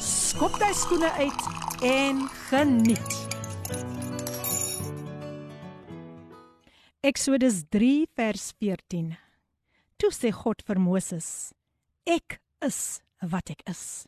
skop jy skoene uit en geniet. Eksodus 3 vers 14. Toe sê God vir Moses: Ek is wat ek is.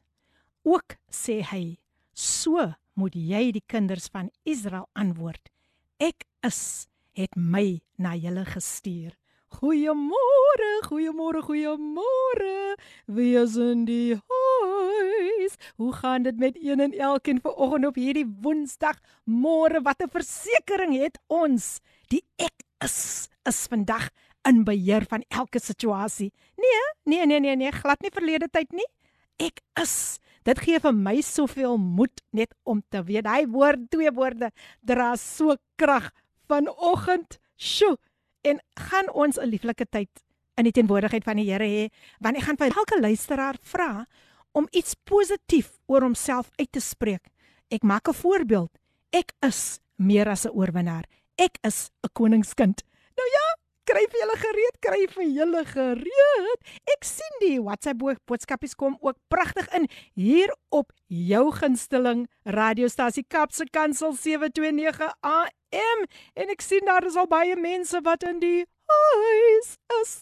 Ook sê hy: So moet jy die kinders van Israel antwoord. Ek is het my na julle gestuur. Goeiemôre, goeiemôre, goeiemôre. Wie is in die huis? Hoe gaan dit met een en elkeen vanoggend op hierdie Woensdag? Môre, wat 'n versekering het ons? Die ek is is vandag in beheer van elke situasie. Nee, nee, nee, nee, nee, glad nie verlede tyd nie. Ek is. Dit gee vir my soveel moed net om te weet hy woord twee woorde dra so krag vanoggend. Sjoe, en gaan ons 'n lieflike tyd in die teenwoordigheid van die Here hê want ek gaan vir elke luisteraar vra om iets positief oor homself uit te spreek. Ek maak 'n voorbeeld. Ek is meer as 'n oorwinnaar. Ek is 'n koningskind. Nou ja, kry vir julle gereed, kry vir julle gereed. Ek sien die WhatsApp boodskapies kom ook pragtig in hier op jou gunsteling radiostasie Kapse Kansel 729 AM en ek sien daar is al baie mense wat in die huis is.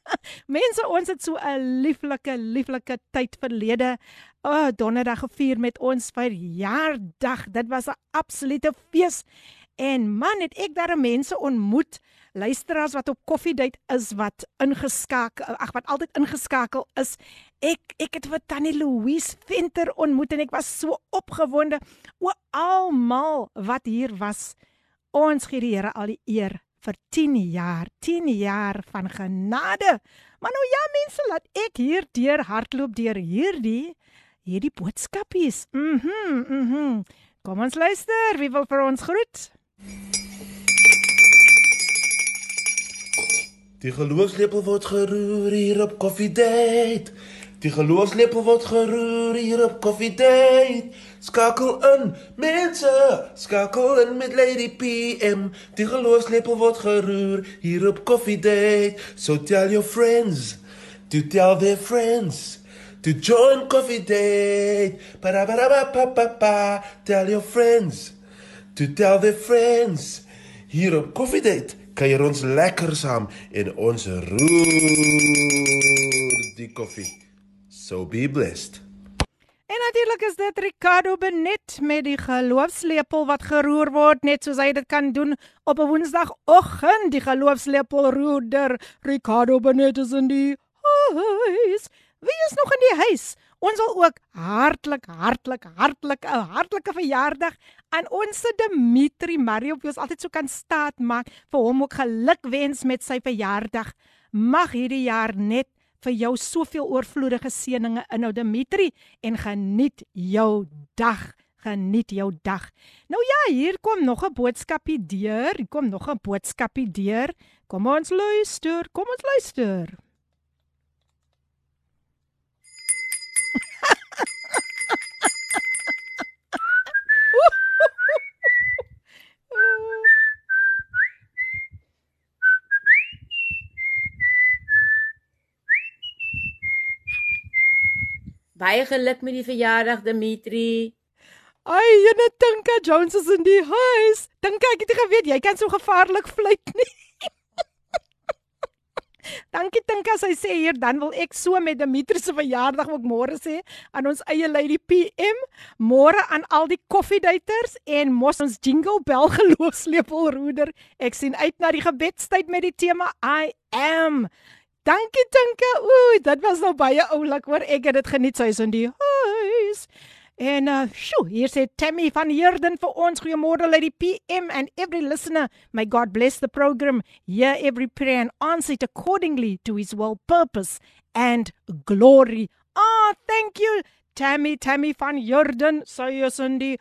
mense, ons het so 'n lieflike lieflike tyd verlede. O, oh, donderdag gevier met ons verjaardag. Dit was 'n absolute fees. En man, het ek daar mense ontmoet luisteraars wat op koffiedייט is wat ingeskakel ag wat altyd ingeskakel is. Ek ek het vir Tannie Louise Venter ontmoet en ek was so opgewonde oor almal wat hier was. Ons gee die Here al die eer vir 10 jaar, 10 jaar van genade. Maar nou ja mense, laat ek hier deur hardloop deur hierdie hierdie boodskapies. Mhm, mm mhm. Mm Kom ons luister, wie wil vir ons groet? Die geloofslepel word geroer hier op Coffee Date. Die geloofslepel word geroer hier op Coffee Date. Skakel in, mense, skakel in met Lady PM. Die geloofslepel word geroer hier op Coffee Date. So tell your friends, to tell their friends. To join Coffee Date. Ba ba ba ba ba ba ba. Tell your friends. To tell their friends. Hier op Coffee Date kuier ons lekker saam en ons roer die koffie. So be blessed. En natuurlik is dit Ricardo Benet met die geloofslepel wat geroer word net soos hy dit kan doen op 'n Woensdagoggend. Die geloofslepel roeder Ricardo Benet is in die huis. Wie is nog in die huis? Ons wil ook hartlik hartlik hartlik 'n hartlike verjaardag aan ons Dimitri Mario wie ons altyd so kan staat maak vir hom ook gelukwens met sy verjaardag. Mag hierdie jaar net vir jou soveel oorvloedige seënings inhou Dimitri en geniet jou dag. Geniet jou dag. Nou ja, hier kom nog 'n boodskapie deur. Hier kom nog 'n boodskapie deur. Kom ons luister. Kom ons luister. Baie geluk met die verjaardag Dimitri. Ai, jene Tinka Jones is in die huis. Tinka, ek het geweet jy kan so gevaarlik fluit nie. Dankie Tinka, sy sê hier dan wil ek so met Dimitri se verjaardag ook môre sê aan ons eie Lady PM, môre aan al die koffiedaters en mos ons jingle bell geloofslepel roeder. Ek sien uit na die gebedstyd met die tema I am. Dankie Tinka. Ooh, dit was nou baie oulik hoor. Ek het dit geniet sy is in die huis. En uh, sjo, hier sê Tammy van Heerden vir ons goeiemôre lady PM and every listener. May God bless the program. Hear every prayer and answer it accordingly to his will purpose and glory. Ah, oh, thank you Tammy Tammy van Jordan, sy is in die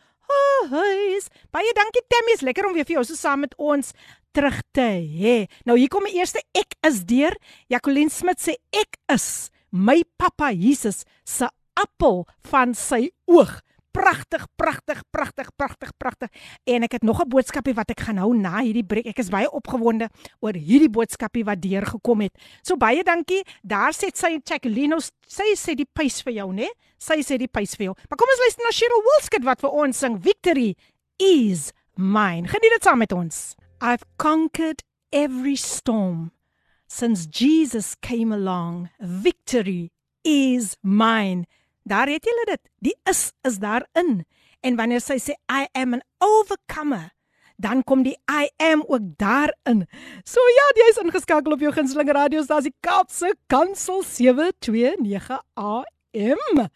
huis. Baie dankie Tammy, is lekker om weer vir jou so saam met ons terug te hê. Nou hier kom die eerste ek is deur. Jacqueline Smit sê ek is my pappa Jesus se appel van sy oog. Pragtig, pragtig, pragtig, pragtig, pragtig. En ek het nog 'n boodskapie wat ek gaan hou na hierdie breek. Ek is baie opgewonde oor hierdie boodskapie wat deurgekom het. So baie dankie. Daar sê sy Jacqueline, sy sê die prys vir jou, né? Sy sê die prys vir jou. Maar kom ons luister na Cheryl Wilskut wat vir ons sing Victory is mine. Geniet dit saam met ons. I've conquered every storm since Jesus came along. Victory is mine. Daar het julle dit. Die is is daarin. En wanneer sy sê I am an overcomer, dan kom die I am ook daarin. So ja, jy is ingeskakel op jou gunsteling radiostasie Kaapse Kansel 729 AM.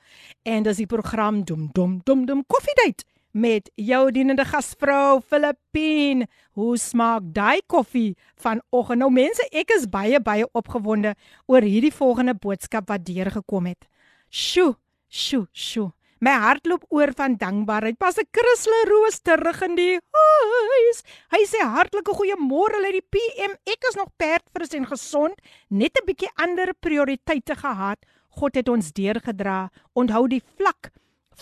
En dis die program Dum Dum Dum Dum Koffiedייט met jou dienende gasvrou Filippine. Hoe smaak daai koffie vanoggend? Nou mense, ek is baie baie opgewonde oor hierdie volgende boodskap wat deurgekom het. Sjoe, sjoe, sjoe. My hart loop oor van dankbaarheid. Pas 'n Christle Roos terug in die huis. Hy sê hartlike goeiemôre uit die PM. Ek is nog perdfris en gesond, net 'n bietjie ander prioriteite gehad. God het ons deurgedra. Onthou die vlak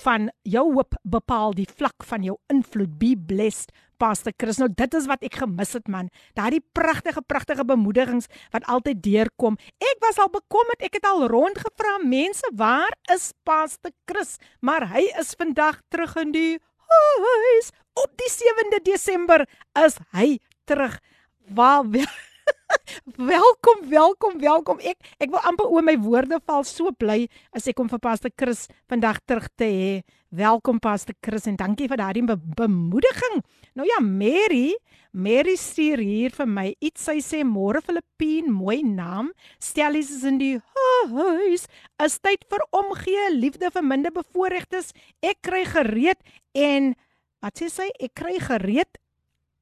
van jou hoop bepaal die vlak van jou invloed. Be blessed, Pastor Chris. Nou dit is wat ek gemis het man. Daardie pragtige pragtige bemoedigings wat altyd deurkom. Ek was al bekommerd. Ek het al rondgevra mense, waar is Pastor Chris? Maar hy is vandag terug in die huis. Op die 7de Desember is hy terug. Waar welkom, welkom, welkom. Ek ek wil amper oor my woorde val. So bly as ek kom vir Pastor Chris vandag terug te hê. Welkom Pastor Chris en dankie vir daardie be bemoediging. Nou ja, Mary, Mary stuur hier vir my iets. Sy sê môre Filippine, mooi naam. Stellies is in die huis. Is tyd vir omgee, liefde vir minder bevoorregtes. Ek kry gereed en wat sê sy? Ek kry gereed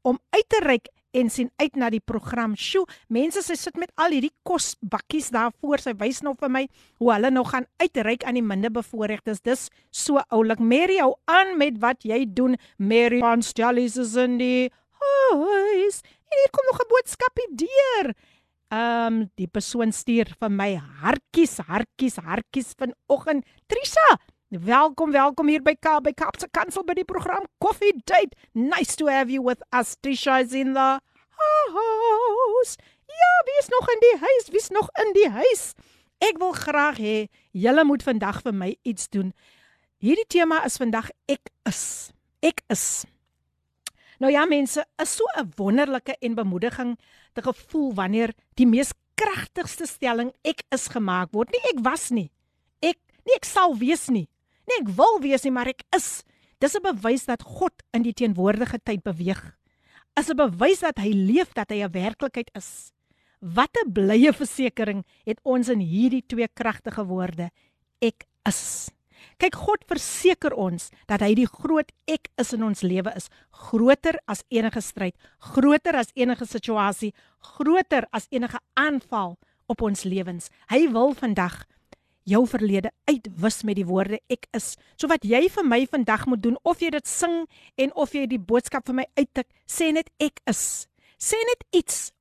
om uit te reik en sien uit na die program. Sjoe, mense sy sit met al hierdie kosbakkies daar voor. Sy wys nou vir my hoe hulle nog gaan uitreik aan die minder bevoorregtes. Dis so oulik. Mary hou aan met wat jy doen. Mary van Stellies is in die huis. En hier kom nog 'n boodskapie deur. Ehm um, die persoon stuur vir my hartjies, hartjies, hartjies vanoggend. Trisha, Welkom, welkom hier by Kaap by Kaapse Kansel by die program Coffee Date. Nice to have you with us. Trisha is in the house. Ja, wie is nog in die huis? Wie's nog in die huis? Ek wil graag hê julle moet vandag vir my iets doen. Hierdie tema is vandag ek is. Ek is. Nou ja mense, is so 'n wonderlike en bemoediging te gevoel wanneer die mees kragtigste stelling ek is gemaak word. Nie ek was nie. Ek nie ek sal wees nie. Nee, ek wil wees nie, maar ek is. Dis 'n bewys dat God in die teenwoordige tyd beweeg. Is 'n bewys dat hy leef, dat hy 'n werklikheid is. Wat 'n blye versekering het ons in hierdie twee kragtige woorde. Ek is. Kyk, God verseker ons dat hy die groot ek is in ons lewe is, groter as enige stryd, groter as enige situasie, groter as enige aanval op ons lewens. Hy wil vandag jou verlede uitwis met die woorde ek is. So wat jy vir my vandag moet doen of jy dit sing en of jy die boodskap vir my uittik, sê net ek is. Sê net iets.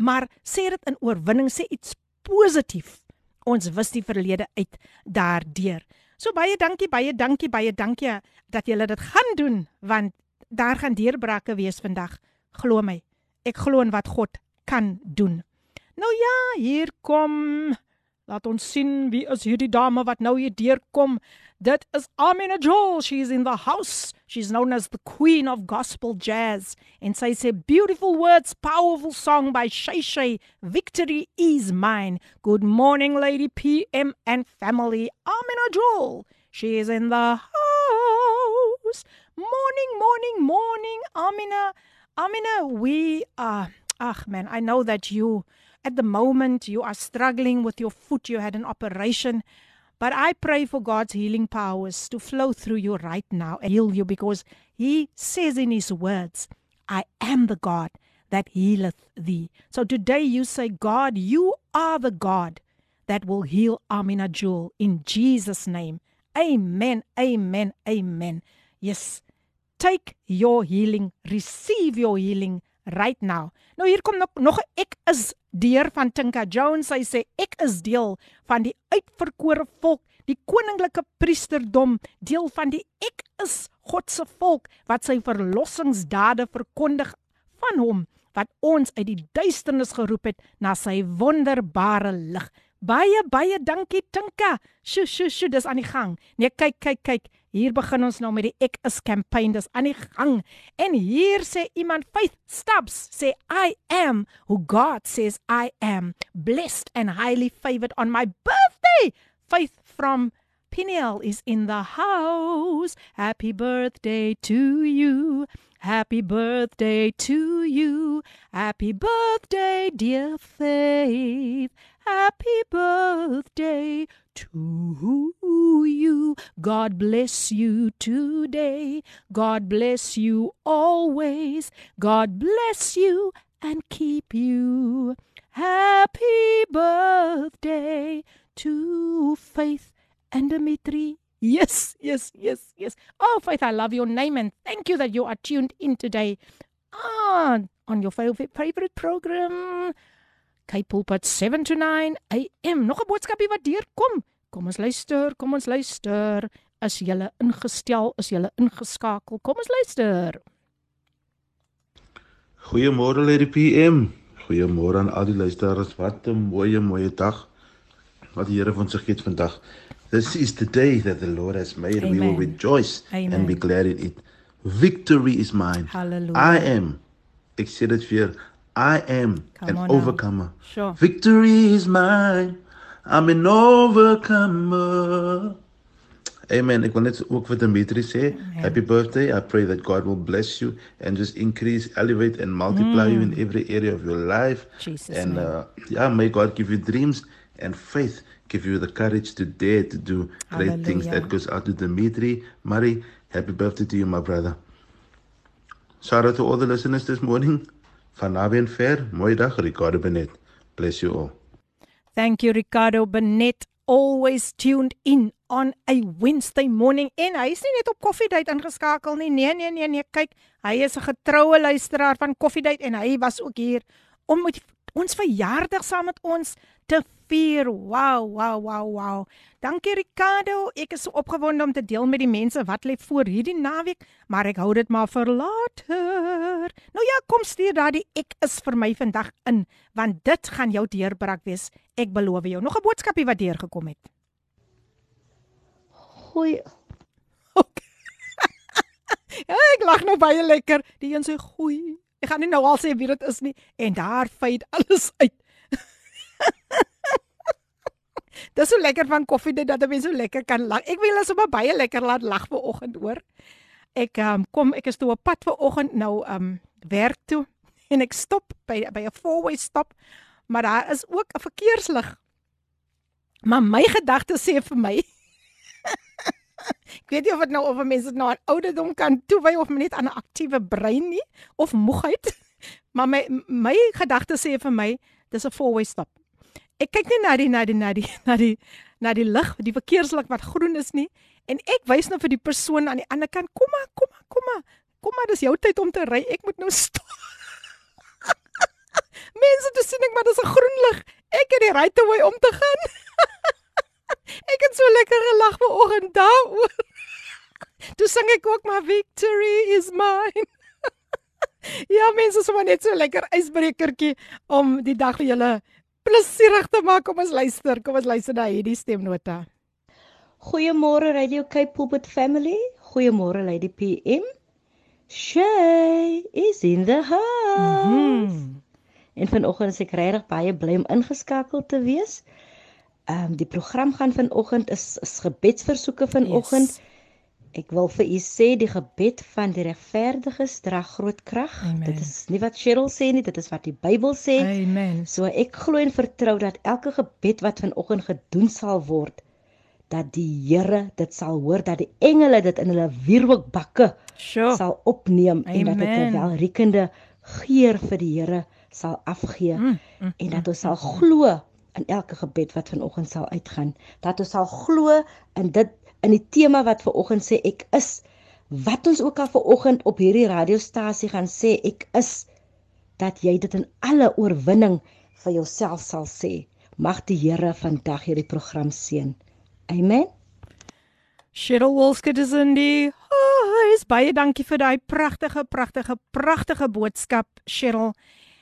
Maar sê dit in oorwinning, sê iets positief. Ons wis die verlede uit daardeur. So baie dankie, baie dankie, baie dankie dat jy dit gaan doen want daar gaan deurbrake wees vandag. Glo my. Ek glo in wat God kan doen. Nou ja, hier kom Laat ons sien wie is hierdie dame wat nou hier deurkom. Dit is Amina Joel. She's in the house. She's known as the queen of gospel jazz. And sy sê beautiful words, powerful song by Shay Shay. Victory is mine. Good morning lady PM and family. Amina Joel. She is in the house. Morning, morning, morning. Amina, Amina, we are Ach man, I know that you at the moment you are struggling with your foot, you had an operation. But I pray for God's healing powers to flow through you right now and heal you because He says in His words, I am the God that healeth thee. So today you say, God, you are the God that will heal Amina Jewel. In Jesus' name, Amen. Amen. Amen. Yes. Take your healing. Receive your healing right now. Nou hier kom nog nog ek is deur van Tinka Jones. Sy sê ek is deel van die uitverkore volk, die koninklike priesterdom, deel van die ek is God se volk wat sy verlossingsdade verkondig van hom wat ons uit die duisternis geroep het na sy wonderbare lig. Baie baie dankie Tinka. Sjoe sjoe sjoe, dis aan die gang. Nee, kyk kyk kyk. Hier begin ons nou met die ek is campaign. Dis aan die gang. En hier sê iemand Faith Stubbs sê I am who God says I am, blessed and highly favored on my birthday. Faith from Peniel is in the house. Happy birthday to you. Happy birthday to you. Happy birthday, dear Faith. Happy birthday to you. God bless you today. God bless you always. God bless you and keep you. Happy birthday to Faith and Dimitri. Yes, yes, yes, yes. Oh, Faith, I love your name and thank you that you are tuned in today on, on your favorite, favorite program. Kyk pulpit 7 to 9 am. Nog 'n boodskapie wat deurkom. Kom ons luister, kom ons luister. As jy ingestel, is jy ingeskakel. Kom ons luister. Goeiemôre Lady PM. Goeiemôre aan al die luisteraars. Wat 'n mooi, mooi dag wat die Here vir ons gegee het vandag. This is the day that the Lord has made. Amen. We will rejoice Amen. and be glad in it. Victory is mine. Hallelujah. I am. Dit vir I am Come an overcomer. Sure. Victory is mine. I'm an overcomer. Amen. Ek wil net ook vir Dimitri sê, happy birthday. I pray that God will bless you and just increase, elevate and multiply mm. you in every area of your life. Jesus and uh, yeah, may God give you dreams and faith, give you the courage to dare to do great Hallelujah. things. That goes out to Dimitri. Mari, happy birthday to you, my brother. Shout out to all the listeners this morning. Van naby en ver, mooi dag, Ricardo Benet. Bless you all. Thank you Ricardo Benet. Always tuned in on a Wednesday morning en hy is nie net op Koffiedייט ingeskakel nie. Nee nee nee nee, kyk, hy is 'n getroue luisteraar van Koffiedייט en hy was ook hier om met ons verjaardag saam met ons te vier. Wow, wow, wow, wow. Dankie Ricardo. Ek is so opgewonde om te deel met die mense wat lê voor hierdie naweek, maar ek hou dit maar vir later. Nou ja, kom stuur daai ek is vir my vandag in, want dit gaan jou deurbraak wees. Ek beloof jou. Nog 'n boodskapie wat deurgekom het. Goeie. Okay. ja, ek lag nou baie lekker. Die een sê goeie. Ek gaan nie nou al sê wie dit is nie en daar feit alles uit. Dit is so lekker van koffie dit dat 'n mens so lekker kan lag. Ek wil asop baie lekker laat lag ver oggend hoor. Ek um, kom ek is toe op pad ver oggend nou um werk toe en ek stop by by 'n four-way stop, maar daar is ook 'n verkeerslig. Maar my gedagte sê vir my Ek weet nie of dit nou of mense dit nou aan ouderdom kan toewy of net aan 'n aktiewe brein nie of moegheid. Maar my my gedagte sê vir my dis 'n four-way stop. Ek kyk nie na die na die na die na die na die lig, die verkeerslig wat groen is nie en ek wys nou vir die persoon aan die ander kant, kom maar, kom maar, kom maar. Kom maar, dis jou tyd om te ry. Ek moet nou stop. Mense, dis sien ek maar dis 'n groen lig. Ek het die right way om te gaan. ek het so lekker gelag vanoggend daaroor. Toe sing ek ook maar victory is mine. ja, mense, sommer net so lekker ysbrekertjie om die dag vir julle plesierig te maak. Kom ons luister, kom ons luister na hierdie stemnota. Goeiemôre Radio Cape Pulpit family. Goeiemôre Lady PM. Shay is in the house. Mm -hmm. En vanoggend is ek regtig baie bly om ingeskakel te wees. Ehm um, die program gaan vanoggend is, is gebedsversoeke vanoggend. Yes. Ek wil vir u sê die gebed van die regverdiges dra groot krag. Dit is nie wat Cheryl sê nie, dit is wat die Bybel sê. Amen. So ek glo en vertrou dat elke gebed wat vanoggend gedoen sal word, dat die Here dit sal hoor, dat die engele dit in hulle wierookbakke sure. sal opneem Amen. en dat dit 'n welriekende geur vir die Here sal afgee mm, mm, en dat ons mm, sal mm, glo in elke gebed wat vanoggend sal uitgaan dat ons sal glo in dit in die tema wat ver oggend sê ek is wat ons ook al ver oggend op hierdie radiostasie gaan sê ek is dat jy dit in alle oorwinning vir jouself sal sê. Mag die Here vandag hierdie program seën. Amen. Cheryl Wolske dis in die huis. Baie dankie vir daai pragtige pragtige pragtige boodskap Cheryl.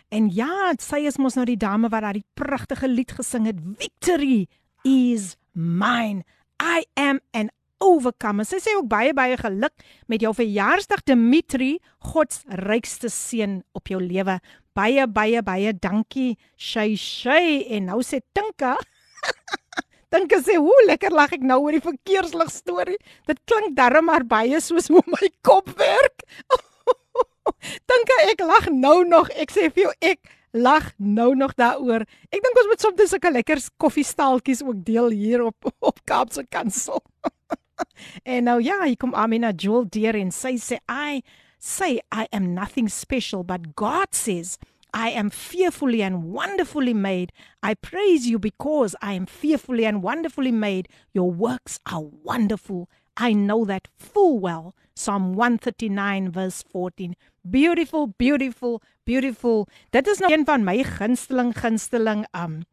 En ja, sy is mos nou die dame wat daai pragtige lied gesing het, Victory is mine. I am an overcomer. Sy sê ook baie baie geluk met jou verjaarsdag Dimitri, God se rykste seën op jou lewe. Baie baie baie dankie. Shay shay en nou sê Tinka. Tinka sê, "Hoe lekker lag ek nou oor die verkeerslig storie. Dit klink darm maar baie soos hoe my kop werk." dink ek lag nou nog. Ek sê vir jou ek lag nou nog daaroor. Ek dink ons moet soms sulke lekker koffiestaaltjies ook deel hier op op Kaapse Kansel. en nou ja, hier kom Amina Jewel dear en sy sê I say I am nothing special but God says I am fearfully and wonderfully made. I praise you because I am fearfully and wonderfully made. Your works are wonderful. I know that full well. Psalm 139 verse 14. Beautiful, beautiful, beautiful. Dit is nou een van my gunsteling gunsteling um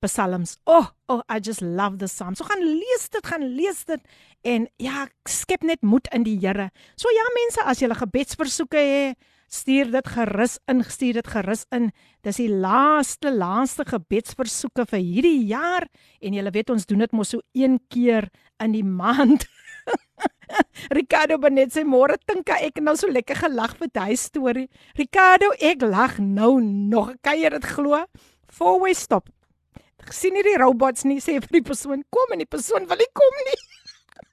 psalms. Oh, oh, I just love the psalm. So gaan lees dit, gaan lees dit en ja, skep net moed in die Here. So ja mense, as julle gebedsversoeke het, stuur dit gerus in, stuur dit gerus in. Dis die laaste laaste gebedsversoeke vir hierdie jaar en julle weet ons doen dit mos so een keer in die maand. Ricardo Benet sê môre dink ek nou so lekker gelag vir daai storie. Ricardo, ek lag nou nog. Kan jy dit glo? Four way stop. Ek sien nie die robots nie sê vir die persoon kom en die persoon wil nie kom nie.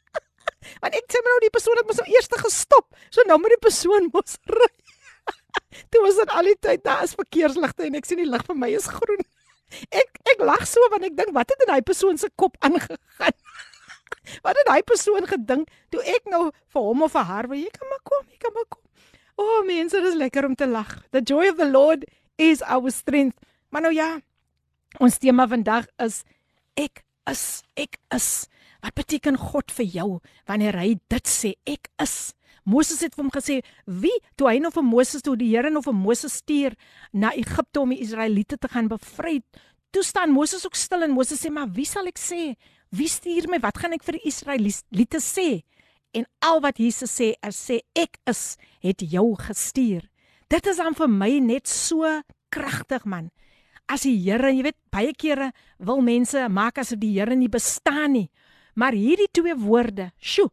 Want ek sê nou die persoon het mos nou eers gestop. So nou moet die persoon mos ry. Toe was dit al die tyd daar is verkeersligte en ek sien die lig vir my is groen. Ek ek lag so want ek dink wat het in daai persoon se kop aangegaan? Wat het daai persoon gedink toe ek nou vir hom of vir haar wil jy kan maar kom, jy kan maar kom. O, oh, mense, dit is lekker om te lag. The joy of the Lord is our strength. Maar nou ja, ons tema vandag is ek is, ek is. Wat beteken God vir jou wanneer hy dit sê ek is? Moses het vir hom gesê, "Wie toe hy nou vir Moses toe die Here nou vir Moses stuur na Egipte om die Israeliete te gaan bevry." Toe staan Moses ook stil en Moses sê, "Maar wie sal ek sê? Wie stuur my? Wat gaan ek vir die Israeliete sê? En al wat Jesus sê, hy sê ek is het jou gestuur. Dit is dan vir my net so kragtig man. As die Here, jy weet, baie kere wil mense maak asof die Here nie bestaan nie. Maar hierdie twee woorde, sjoe.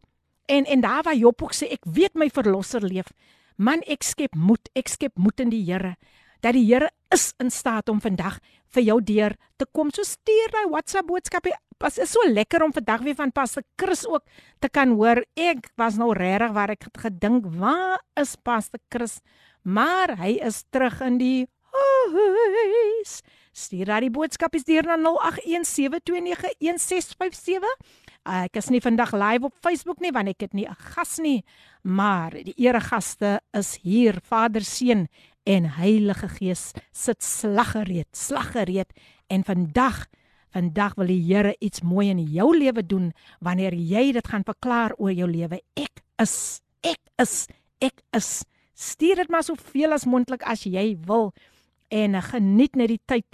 En en daar waar Job ook sê ek weet my verlosser leef. Man, ek skep moed, ek skep moed in die Here dat die Here is in staat om vandag vir jou deur te kom. So stuur daai WhatsApp boodskapie. Pas is so lekker om vandag weer van Pastor Chris ook te kan hoor. Ek was nou regtig waar ek gedink, waar is Pastor Chris? Maar hy is terug in die huis. Stuur daai boodskapies deur na 0817291657. Ek is nie vandag live op Facebook nie want ek het nie 'n gas nie, maar die eregaste is hier, Vader, Seun en Heilige Gees sit slaggereed, slaggereed en vandag vandag wil die Here iets mooi in jou lewe doen wanneer jy dit gaan verklaar oor jou lewe. Ek is, ek is, ek is. Stuur dit maar soveel as moontlik as jy wil en geniet net die tyd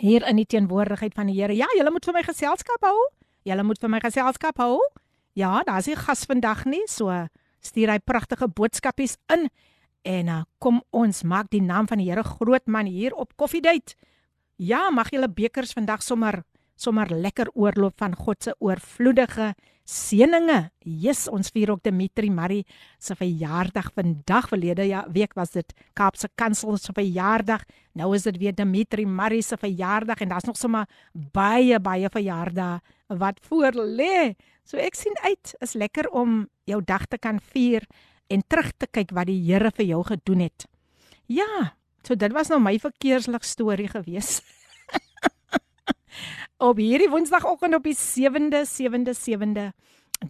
hier in die teenwoordigheid van die Here. Ja, julle moet vir my geselskap hou. Julle moet vir my geselskap hou. Ja, daar's nie gas vandag nie, so stuur hy pragtige boodskapies in En uh, kom ons maak die naam van die Here groot man hier op Coffee Date. Ja, mag julle bekers vandag sommer sommer lekker oorloop van God se oorvloedige seëninge. Jesus, ons vier ook Dimitri Marie se verjaardag vandag. Verlede ja, week was dit Kaapse Kansel se verjaardag. Nou is dit weer Dimitri Marie se verjaardag en daar's nog sommer baie baie verjaardae wat voor lê. So ek sien uit, is lekker om jou dag te kan vier en terug te kyk wat die Here vir jou gedoen het. Ja, so dit was nou my verkeerslig storie gewees. op hierdie Woensdagoggend op die 7de 7de 7de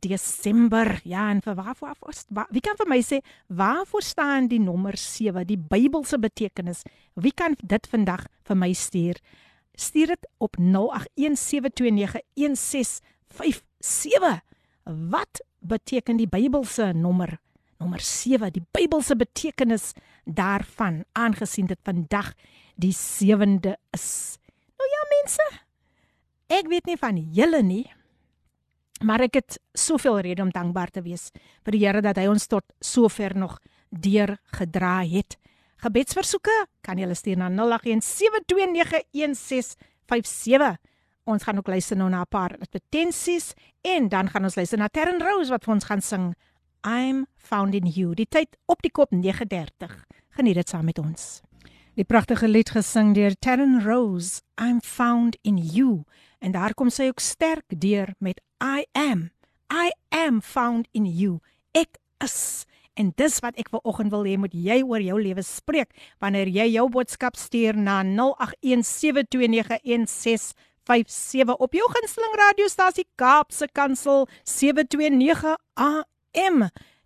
Desember. Ja, en vir waarvoor waar, wie kan vir my sê waarvoor staan die nommer 7, die Bybelse betekenis? Wie kan dit vandag vir my stuur? Stuur dit op 0817291657. wat beteken die Bybelse nommer nommer 7, die Bybelse betekenis daarvan aangesien dit vandag die 7de is. Nou ja mense, ek weet nie van julle nie, maar ek het soveel rede om dankbaar te wees vir die Here dat hy ons tot sover nog deur gedra het. Gebedsversoeke kan jy stuur na 0817291657. Ons gaan ook luister nou na 'n paar advertensies en dan gaan ons luister na Terren Rose wat vir ons gaan sing I'm found in you. Die tyd op die kop 9:30. Geniet dit saam met ons. Die pragtige lied gesing deur Terren Rose, I'm found in you. En daar kom sy ook sterk deur met I am. I am found in you. Ek is En dis wat ek vanoggend wil hê moet jy oor jou lewe spreek wanneer jy jou boodskap stuur na 0817291657 op jou gunsteling radiostasie Kaapse Kansel 729 AM.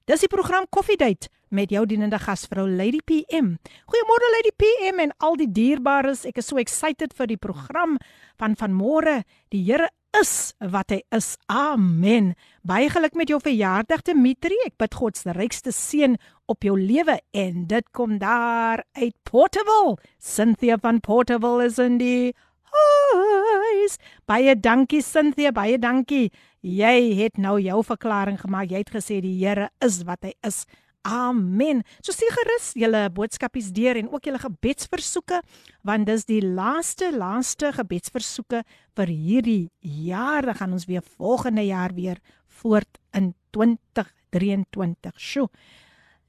Dis die program Coffee Date met jou dienende gasvrou Lady PM. Goeiemôre Lady PM en al die dierbares. Ek is so excited vir die program van vanmôre. Die Here is wat hy is. Amen. Baie geluk met jou verjaardag Dimitri. Ek bid God se rykste seën op jou lewe en dit kom daar uit Portable. Cynthia van Portable is in die huis. Baie dankie Cynthia, baie dankie. Jy het nou jou verklaring gemaak. Jy het gesê die Here is wat hy is. Amen. So sê gerus julle boodskapies deur en ook julle gebedsversoeke want dis die laaste laaste gebedsversoeke vir hierdie jaar. Dan gaan ons weer volgende jaar weer voort in 2023. Sjoe.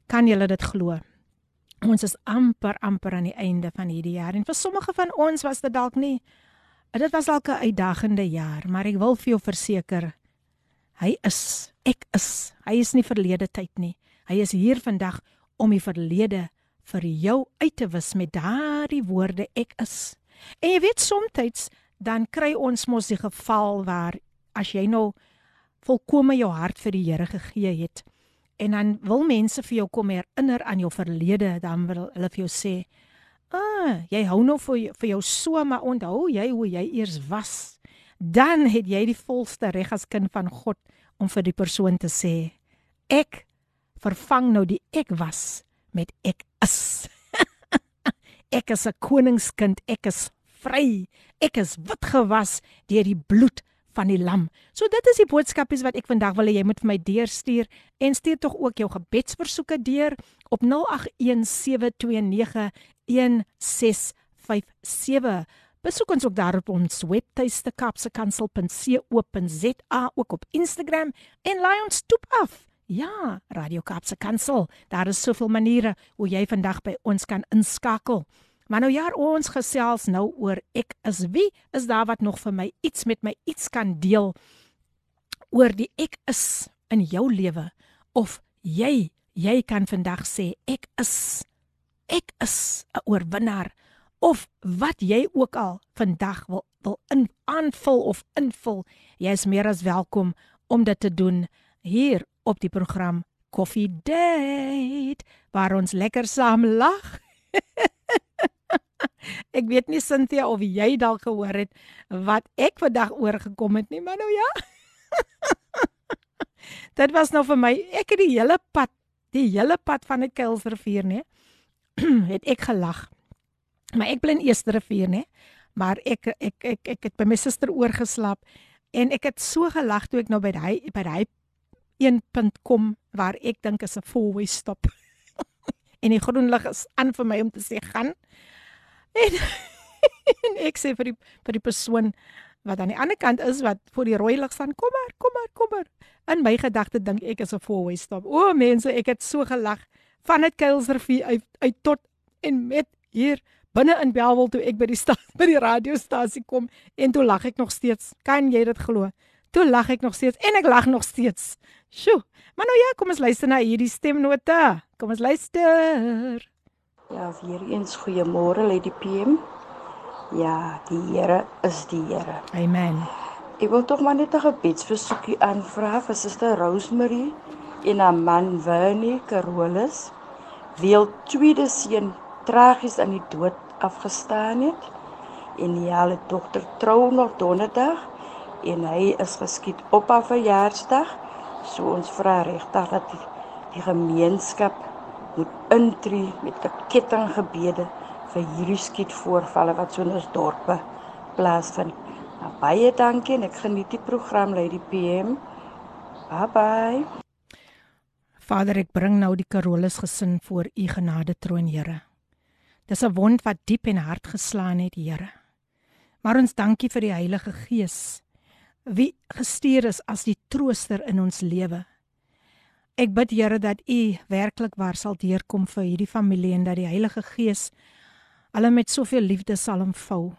Kan julle dit glo? Ons is amper amper aan die einde van hierdie jaar en vir sommige van ons was dit dalk nie dit was dalk 'n uitdagende jaar, maar ek wil vir jou verseker hy is, ek is. Hy is nie verlede tyd nie. Hy is hier vandag om die verlede vir jou uit te wis met daardie woorde ek is. En jy weet soms dan kry ons mos die geval waar as jy nou volkome jou hart vir die Here gegee het en dan wil mense vir jou kom herinner aan jou verlede, dan wil hulle vir jou sê, "Ah, jy hou nou vir vir jou so, maar onthou jy hoe jy eers was?" Dan het jy die volste reg as kind van God om vir die persoon te sê, "Ek vervang nou die ek was met ek is. ek is 'n koningskind, ek is vry. Ek is wit gewas deur die bloed van die lam. So dit is die boodskapies wat ek vandag wil hê jy moet vir my deurstuur en stuur tog ook jou gebedsversoeke deur op 0817291657. Besoek ons ook daar op ons webtuiste kapsekansel.co.za ook op Instagram en laai ons toep af. Ja, Radio Kaapse Kansel. Daar is soveel maniere hoe jy vandag by ons kan inskakel. Maar nou ja, ons gesels nou oor ek is wie? Is daar wat nog vir my iets met my iets kan deel oor die ek is in jou lewe of jy jy kan vandag sê ek is ek is 'n oorwinnaar of wat jy ook al vandag wil wil in aanvul of invul jy is meer as welkom om dit te doen hier op die program Coffee Date waar ons lekker saam lag. ek weet nie Cynthia of jy dalk gehoor het wat ek vandag oorgekom het nie, maar nou ja. Dit was nou vir my, ek het die hele pad, die hele pad van die Kuilsrivier, nê, het ek gelag. Maar ek bly in Eersterivier, nê, maar ek ek ek ek het by my suster oorgeslaap en ek het so gelag toe ek nou by hy by hy een punt kom waar ek dink is 'n four-way stop. en die groen lig is aan vir my om te sê gaan. En, en ek sê vir die vir die persoon wat aan die ander kant is wat voor die rooi lig staan, kom maar, kom maar, kom maar. In my gedagte dink ek is 'n four-way stop. O mense, ek het so gelag van dit Kuilsrivier uit, uit tot en met hier binne in Belwel toe ek by die stad by die radiostasie kom en toe lag ek nog steeds. Kan jy dit glo? Toe lag ek nog steeds en ek lag nog steeds. Sjoe. Maar nou ja, kom ons luister na hierdie stemnote. Kom ons luister. Ja, weer eens goeiemôre Lady PM. Ja, die Here is die Here. Amen. Ek wil tog maar net 'n gebedsversoekie aanvra vir Suster Rosemary en haar man Winnie Carolus. Wie al tweede seun tragies aan die dood afgestaan het en die hele dogter trou nog donderdag en hy is geskiet op haar verjaarsdag So ons vra regtig dat die, die gemeenskap moet intree met 'n kettinggebede vir hierdie skietvoorvalle wat so in ons dorpe plaasvind. Nou, baie dankie en ek geniet die program Lady PM. Bye bye. Vader, ek bring nou die Carolus gesin voor u genade troon, Here. Dis 'n wond wat diep en hard geslaan het, Here. Maar ons dankie vir die Heilige Gees wie gestuur is as die trooster in ons lewe. Ek bid Here dat U werklik waar sal deurkom vir hierdie familie en dat die Heilige Gees hulle met soveel liefde sal omvou.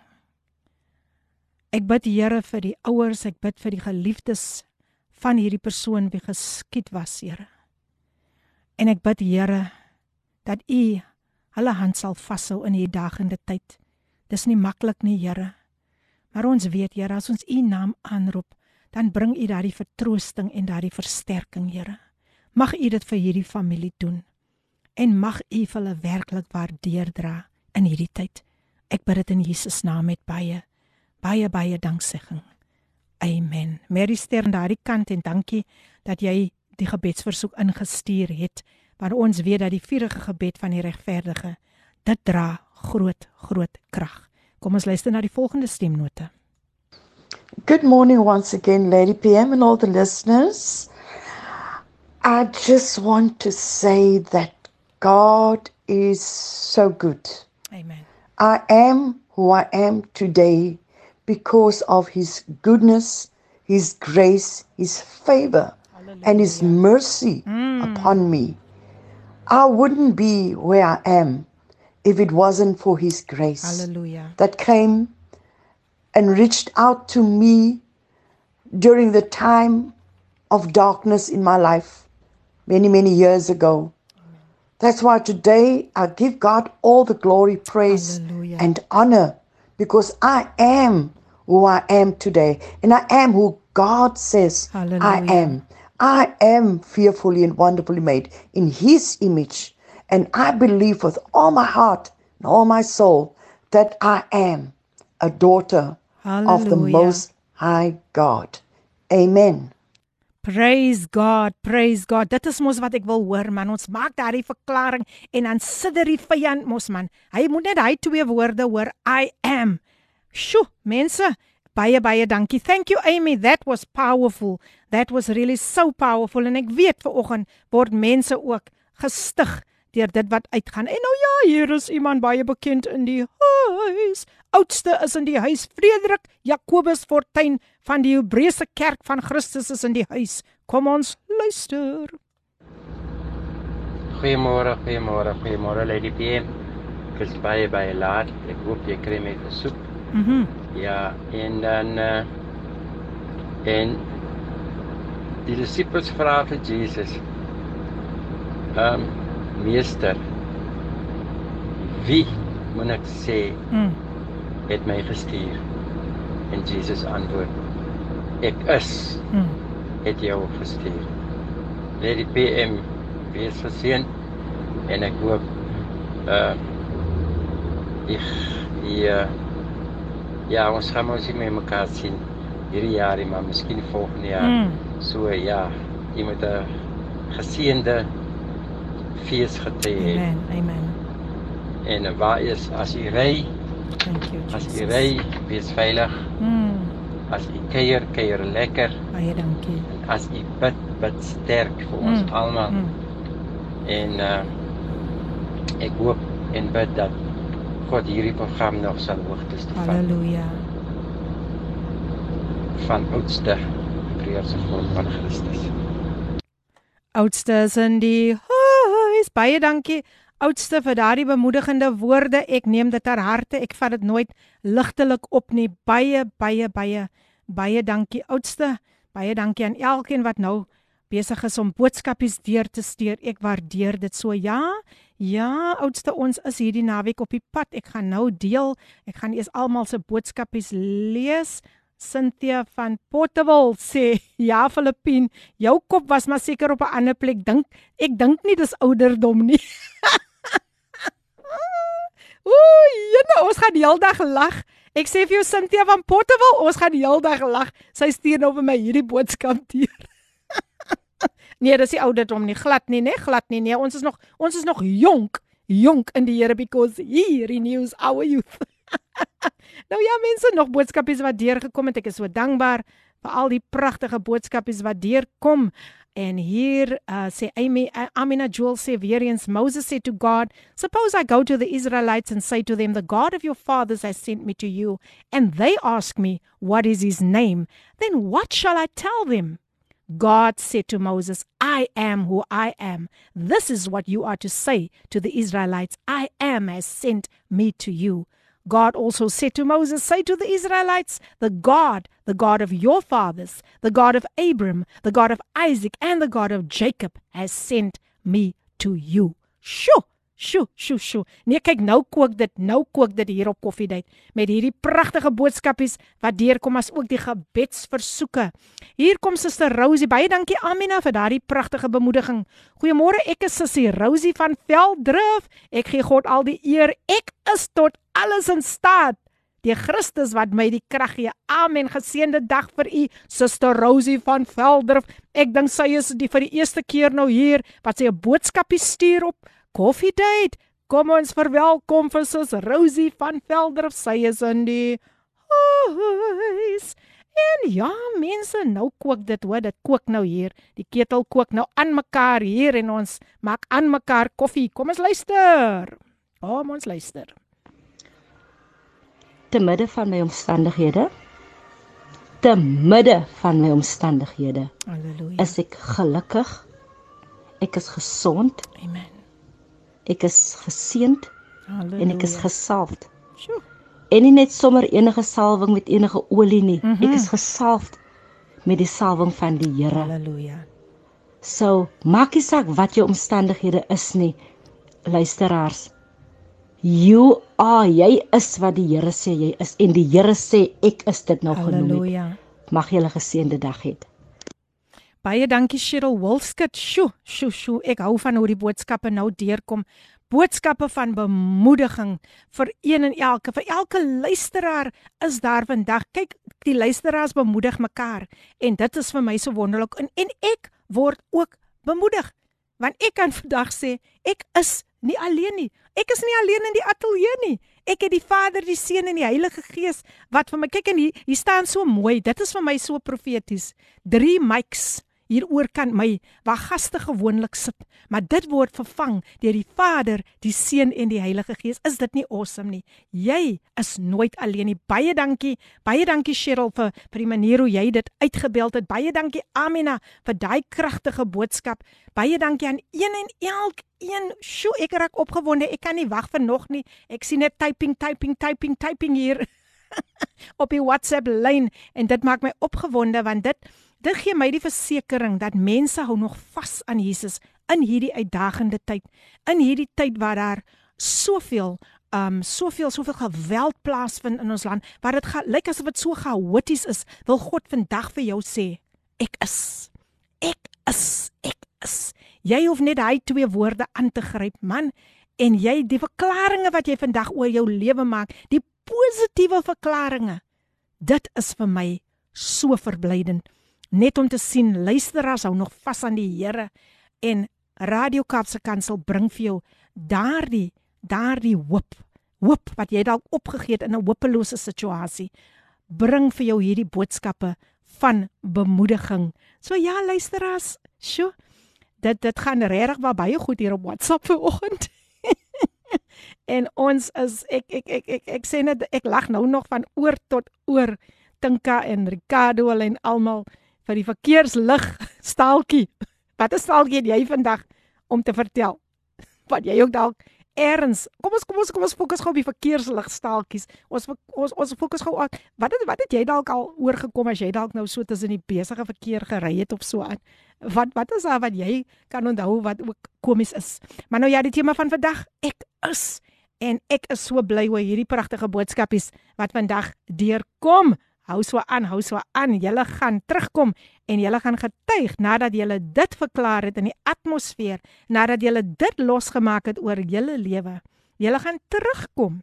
Ek bid Here vir die ouers, ek bid vir die geliefdes van hierdie persoon wie geskiet was, Here. En ek bid Here dat U hulle hand sal vashou in hierdie dag en dit tyd. Dis nie maklik nie, Here. Maar ons weet, Here, as ons U naam aanroep, dan bring U daardie vertroosting en daardie versterking, Here. Mag U dit vir hierdie familie doen. En mag U hulle werklik waardeerdra in hierdie tyd. Ek bid dit in Jesus naam met baie baie baie danksegging. Amen. Mary Stern daardie kant en dankie dat jy die gebedsversoek ingestuur het. Want ons weet dat die vurige gebed van die regverdige dit dra groot groot krag. Kom ons luister na die volgende stemnote. Good morning once again Lady PM and all the listeners. I just want to say that God is so good. Amen. I am who I am today because of his goodness, his grace, his favor, and his mercy mm. upon me. I wouldn't be where I am if it wasn't for his grace Hallelujah. that came and reached out to me during the time of darkness in my life many, many years ago. That's why today I give God all the glory, praise, Hallelujah. and honor because I am who I am today and I am who God says I am. I am fearfully and wonderfully made in His image. And I believe with all my heart and all my soul that I am a daughter of the Most High God. Amen. Praise God, praise God. Dit is mos wat ek wil hoor man. Ons maak daardie verklaring en dan sidder die vyand mos man. Hy moet net hy twee woorde hoor. I am. Sjoe, mense, baie baie dankie. Thank you Amy. That was powerful. That was really so powerful en ek weet ver oggend word mense ook gestig deur dit wat uitgaan. En nou ja, hier is iemand baie bekend in die huis. Oudste is in die huis. Frederik Jakobus Fortuin van die Hebreëse Kerk van Christus is in die huis. Kom ons luister. Goeiemôre, goeiemôre, goeiemôre Lady PM. Ek is baie baie laat. Ek hoop jy kry my versoek. Mhm. Ja, en dan uh, en die disippels vra vir Jesus. Ehm um, meester, wie moet ek sê Mm. het my gestuur? En Jesus antwoord: Ek is Mm. het jou gestuur. Lady PM, wees verseën en ek hoop uh ek die uh, ja, ons gaan nie meer mekaar sien hierdie jaar maar miskien volgende jaar. Mm. So ja, jy moet 'n geseënde fees gete hê. Amen. Amen. En waar is as jy ry, Thank you. as jy Jesus. ry, wees veilig. Mm. As jy kuier, kuier lekker. Baie dankie. As jy bid, bid sterk vir ons Mm, almal. Mm. En uh ek hoop en bid dat God hierdie program nog sal hoogtes toe vat Halleluja. van oudste Hebreëse volk van Christus. Oudste is in die huis. Baie dankie. Oudste vir daardie bemoedigende woorde. Ek neem dit ter harte. Ek vat dit nooit ligtelik op nie. Baie baie baie baie dankie oudste. Baie dankie aan elkeen wat nou besig is om boodskapies deur te stuur. Ek waardeer dit so. Ja. Ja, oudste, ons is hierdie naweek op die pad. Ek gaan nou deel. Ek gaan eers almal se boodskapies lees. Cynthia van Potterwil sê, "Ja, Filippien, jou kop was maar seker op 'n ander plek. Dink, ek dink nie dis ouderdom nie." Ooh, jene, ons gaan die hele dag lag. Ek sê vir jou Cynthia van Potterwil, ons gaan die hele dag lag. Sy stuur nou vir my hierdie boodskap deur. Nee, dis die ouderdom nie, glad nie, nee, glad nie. Nee, ons is nog ons is nog jonk, jonk in die Here because he renews our youth. Nou ja, mense, nog boodskapies wat deurgekom het. Ek is so dankbaar vir al die pragtige boodskapies wat deurkom. En hier uh, sê Amy uh, Amina Jewel sê weer eens Moses said to God, suppose I go to the Israelites and say to them the God of your fathers has sent me to you and they ask me what is his name, then what shall I tell them? God said to Moses, I am who I am. This is what you are to say to the Israelites I am has sent me to you. God also said to Moses, Say to the Israelites, The God, the God of your fathers, the God of Abram, the God of Isaac, and the God of Jacob has sent me to you. Sure. Sjoe, sjoe, sjoe. Nee, kyk nou kook dit, nou kook dit hier op Koffiedייט met hierdie pragtige boodskapies wat deurkom as ook die gebedsversoeke. Hier kom Suster Rosie. Baie dankie Amina vir daardie pragtige bemoediging. Goeiemôre, ek is Sussie Rosie van Veldrif. Ek gee God al die eer. Ek is tot alles in staat. Die Christus wat my die krag gee. Amen. Geseënde dag vir u, Suster Rosie van Veldrif. Ek dink sy is die vir die eerste keer nou hier wat sy 'n boodskapie stuur op Coffee Date. Kom ons verwelkom vir sus Rosie van Veldrif. Sy is in die huis. En ja, mense, nou kook dit, hoor, dit kook nou hier. Die ketel kook nou aan mekaar hier en ons maak aan mekaar koffie. Kom ons luister. Kom ons luister. Te midde van my omstandighede, te midde van my omstandighede, Halleluja. is ek gelukkig. Ek is gesond. Amen. Ek is geseënd Halleluja. en ek is gesalfd. Sjoe. En nie net sommer enige salwing met enige olie nie. Mhm. Ek is gesalfd met die salwing van die Here. Halleluja. So, maak nie saak wat jou omstandighede is nie, luisteraars. You are, jy is wat die Here sê jy is en die Here sê ek is dit nou genoem. Halleluja. Mag jy 'n geseënde dag hê. Baie dankie Cheryl Wolskut. Sjoe, sjoe, sjoe. Ek hou van hoe die boodskappe nou deurkom. Boodskappe van bemoediging vir een en elke, vir elke luisteraar is daar vandag. Kyk, die luisteraars bemoedig mekaar en dit is vir my so wonderlik en en ek word ook bemoedig. Want ek kan vandag sê ek is nie alleen nie. Ek is nie alleen in die ateljee nie. Ek het die Vader, die Seun en die Heilige Gees wat vir my kyk en hier, hier staan so mooi. Dit is vir my so profeties. Drie mics hier oorkant my waar gaste gewoonlik sit, maar dit word vervang deur die Vader, die Seun en die Heilige Gees. Is dit nie awesome nie? Jy is nooit alleen nie. Baie dankie. Baie dankie Cheryl vir vir die manier hoe jy dit uitgebeeld het. Baie dankie Amina vir daai kragtige boodskap. Baie dankie aan een en elkeen. Sjoe, ek raak opgewonde. Ek kan nie wag vir nog nie. Ek sien net typing, typing, typing, typing hier op die WhatsApp lyn en dit maak my opgewonde want dit dit gee my die versekering dat mense hou nog vas aan Jesus in hierdie uitdagende tyd. In hierdie tyd waar daar soveel um soveel soveel geweld plaasvind in ons land, waar dit lyk asof dit so chaoties is, wil God vandag vir jou sê, ek is. Ek is. Ek is. Jy hoef net hy twee woorde aan te gryp, man, en jy die verklaringe wat jy vandag oor jou lewe maak, die positiewe verklaringe. Dit is vir my so verblydend net om te sien luisteraars hou nog vas aan die Here en Radio Kaapse Kansel bring vir jou daardie daardie hoop hoop wat jy dalk opgegee het in 'n hopelose situasie bring vir jou hierdie boodskappe van bemoediging. So ja luisteraars, sjo. Dit dit gaan regtig baie goed hier op WhatsApp vanoggend. en ons is ek ek ek ek ek sê net ek lag nou nog van oor tot oor Tinka en Ricardo en almal vir die verkeerslig staaltjie. Wat is staaltjie jy vandag om te vertel? Wat jy ook dalk erns. Kom ons kom ons kom ons fokus gou op die verkeerslig staaltjies. Ons ons ons fokus gou op wat het wat het jy dalk al oorgekom as jy dalk nou so tussen die besige verkeer gery het of so aan? Wat wat is daar wat jy kan onthou wat ook komies is? Maar nou ja, die tema van vandag, ek is en ek is so bly oor hierdie pragtige boodskapies wat vandag deurkom. Hou so aan, hou so aan. Julle gaan terugkom en julle gaan getuig nadat julle dit verklaar het in die atmosfeer, nadat julle dit losgemaak het oor julle lewe. Julle gaan terugkom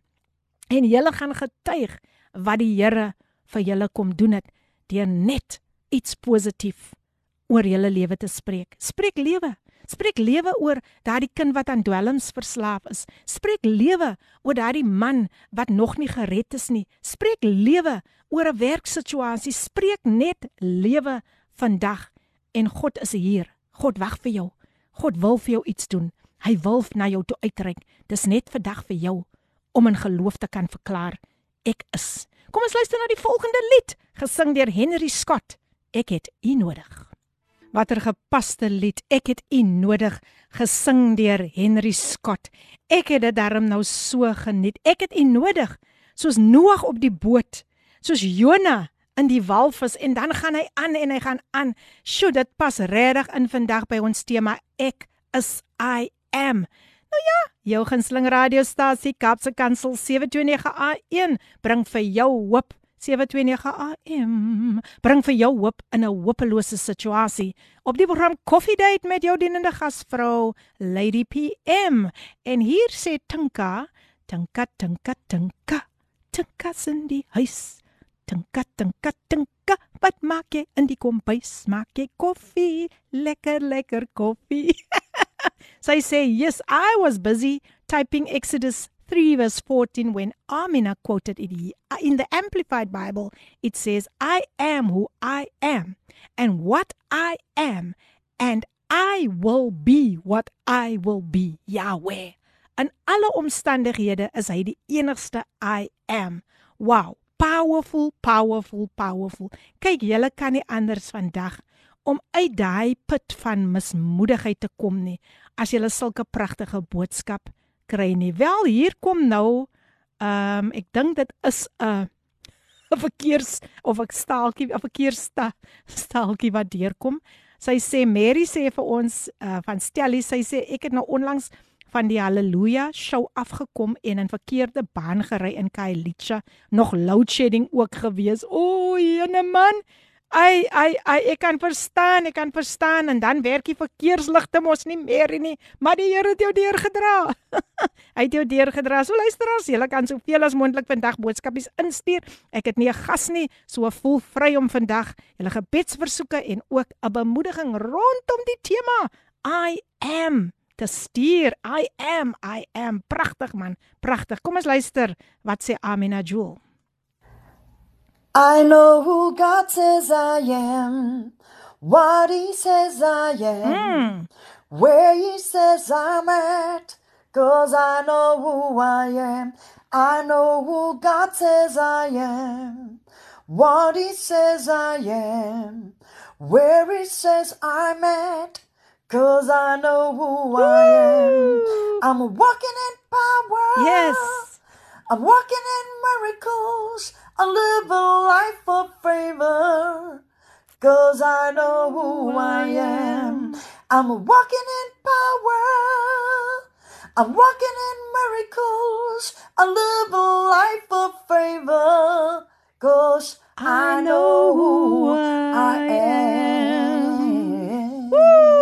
en julle gaan getuig wat die Here vir julle kom doen het deur net iets positief oor julle lewe te spreek. Spreek lewe. Spreek lewe oor daardie kind wat aan dwelms verslaaf is. Spreek lewe oor daardie man wat nog nie gered is nie. Spreek lewe oor 'n werksituasie. Spreek net lewe vandag en God is hier. God wag vir jou. God wil vir jou iets doen. Hy wil na jou toe uitreik. Dis net vandag vir jou om in geloof te kan verklaar ek is. Kom ons luister na die volgende lied, gesing deur Henry Scott. Ek het U nodig. Watter gepaste lied. Ek het U nodig gesing deur Henry Scott. Ek het dit darm nou so geniet. Ek het U nodig soos Noag op die boot, soos Jona in die walvis en dan gaan hy aan en hy gaan aan. Sjoe, dit pas regtig in vandag by ons tema ek is I am. Nou ja, jou gunsteling radiostasie Kapse Kansel 729 AM bring vir jou hoop 729 AM bring vir jou hoop in 'n hopelose situasie. Op die program Coffee Date met jou dienende gasvrou Lady PM en hier sê Tinka, Tinka, Tinka, Tinka, Tinka in die huis. Tinka, Tinka, Tinka, wat maak jy in die kombuis? Maak jy koffie? Lekker, lekker koffie. Sy sê, "Yes, I was busy typing Exodus 3 verse 14 when Amina quoted it in the Amplified Bible, it says, I am who I am, and what I am, and I will be what I will be, Yahweh. In alle omstandighede is hy die enigste I am. Wow, powerful, powerful, powerful. Kyk, julle kan nie anders vandag om uit daai put van mismoedigheid te kom nie as jy sulke pragtige boodskap kry nie. Wel, hier kom nou ehm um, ek dink dit is 'n 'n verkeers of 'n staaltjie, 'n verkeersta staaltjie wat deurkom. Sy sê Mary sê vir ons uh, van Stellie, sy sê ek het nou onlangs van die Halleluja show afgekom en in verkeerde baan gery in Kailicha, nog load shedding ook gewees. O, jene man, Ai ai ai ek kan verstaan, ek kan verstaan en dan werk die verkeersligte mos nie meer nie, maar die Here het jou deurgedra. Hy het jou deurgedra. So luister as jy kan soveel as moontlik vandag boodskapies instuur. Ek het nie 'n gas nie, so voel vry om vandag julle gebedsversoeke en ook 'n bemoediging rondom die tema I am te stuur. I am, I am. Pragtig man, pragtig. Kom ons luister wat sê Amina Jewel. I know who God says I am, what He says I am, mm. where He says I'm at, cause I know who I am. I know who God says I am, what He says I am, where He says I'm at, cause I know who Woo. I am. I'm walking in power. Yes. I'm walking in miracles. I live a life of favor. Cause I know who I am. I'm walking in power. I'm walking in miracles. I live a life of favor. Cause I know who I am. Woo!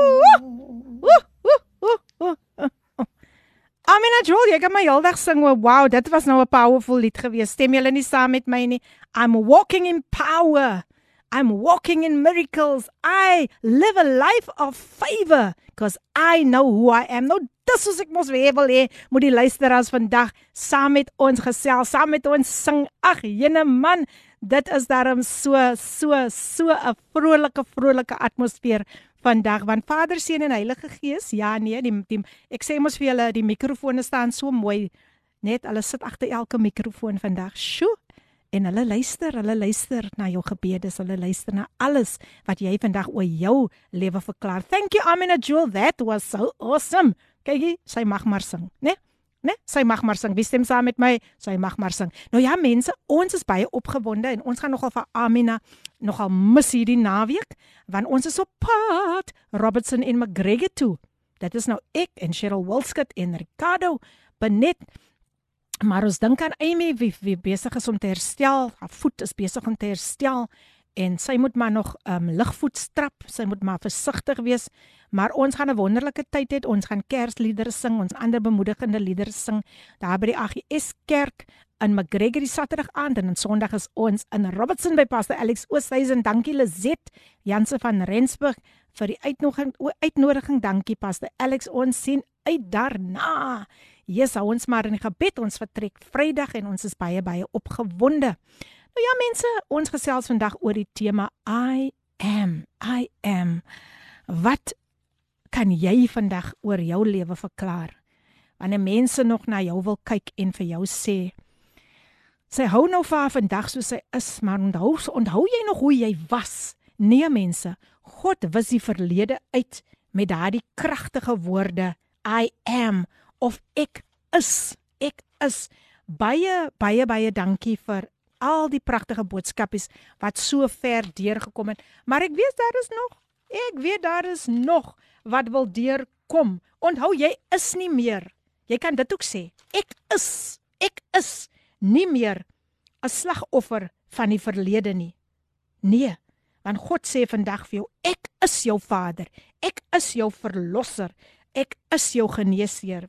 Amina Joel, jy kan my heeldag sing. Wow, dit was nou 'n powerful lied gewees. Stem julle nie saam met my nie? I'm walking in power. I'm walking in miracles. I live a life of favor because I know who I am. Nou, dis wat ek mos wil hê, moet die luisteraars vandag saam met ons gesels, saam met ons sing. Ag, jene man, dit is daarom so so so 'n vrolike vrolike atmosfeer vandag want Vader, Seun en Heilige Gees, ja nee, die, die ek sê mos vir julle die mikrofone staan so mooi net hulle sit agter elke mikrofoon vandag. Sjoe. En hulle luister, hulle luister na jou gebede, hulle luister na alles wat jy vandag oor jou lewe verklaar. Thank you Amina Jewel, that was so awesome. Kyk, sy mag maar sing, né? Nee? né? Sy mag maar sing. Wie stem saam met my? Sy mag maar sing. Nou ja, mense, ons is baie opgewonde en ons gaan nogal vir Amina nogal mis hierdie naweek want ons is op pad Robertson en McGregor toe. Dit is nou ek en Cheryl Wilskut en Ricardo Benet. Maar ons dink aan Amy wie, wie besig is om te herstel. Haar voet is besig om te herstel en sy moet maar nog um ligvoet strap, sy moet maar versigtig wees. Maar ons gaan 'n wonderlike tyd hê. Ons gaan Kersliedere sing, ons ander bemoedigende liedere sing daar by die AGS Kerk in McGregor die Saterdag aand en Sondag is ons in Robertson by Pastor Alex Oosthuizen. Dankie Lizet Janse van Rensburg vir die uitnodiging uitnodiging. Dankie Pastor Alex. Ons sien uit daarna. Jesus, hou ons maar in die gebed. Ons vertrek Vrydag en ons is baie baie opgewonde. Nou ja mense, ons gesels vandag oor die tema I am. I am. Wat kan jy vandag oor jou lewe verklaar? Wanneer mense nog na jou wil kyk en vir jou sê sy hou nou vir vandag soos sy is, maar onthou, onthou jy nog hoe jy was? Nee mense, God wis die verlede uit met daardie kragtige woorde I am of ek is. Ek is baie baie baie dankie vir al die pragtige boodskapies wat so ver deurgekom het. Maar ek weet daar is nog. Ek weet daar is nog wat wil deurkom. Onthou jy is nie meer. Jy kan dit ook sê. Ek is ek is nie meer 'n slagoffer van die verlede nie. Nee, want God sê vandag vir jou, ek is jou Vader. Ek is jou verlosser. Ek is jou geneesheer.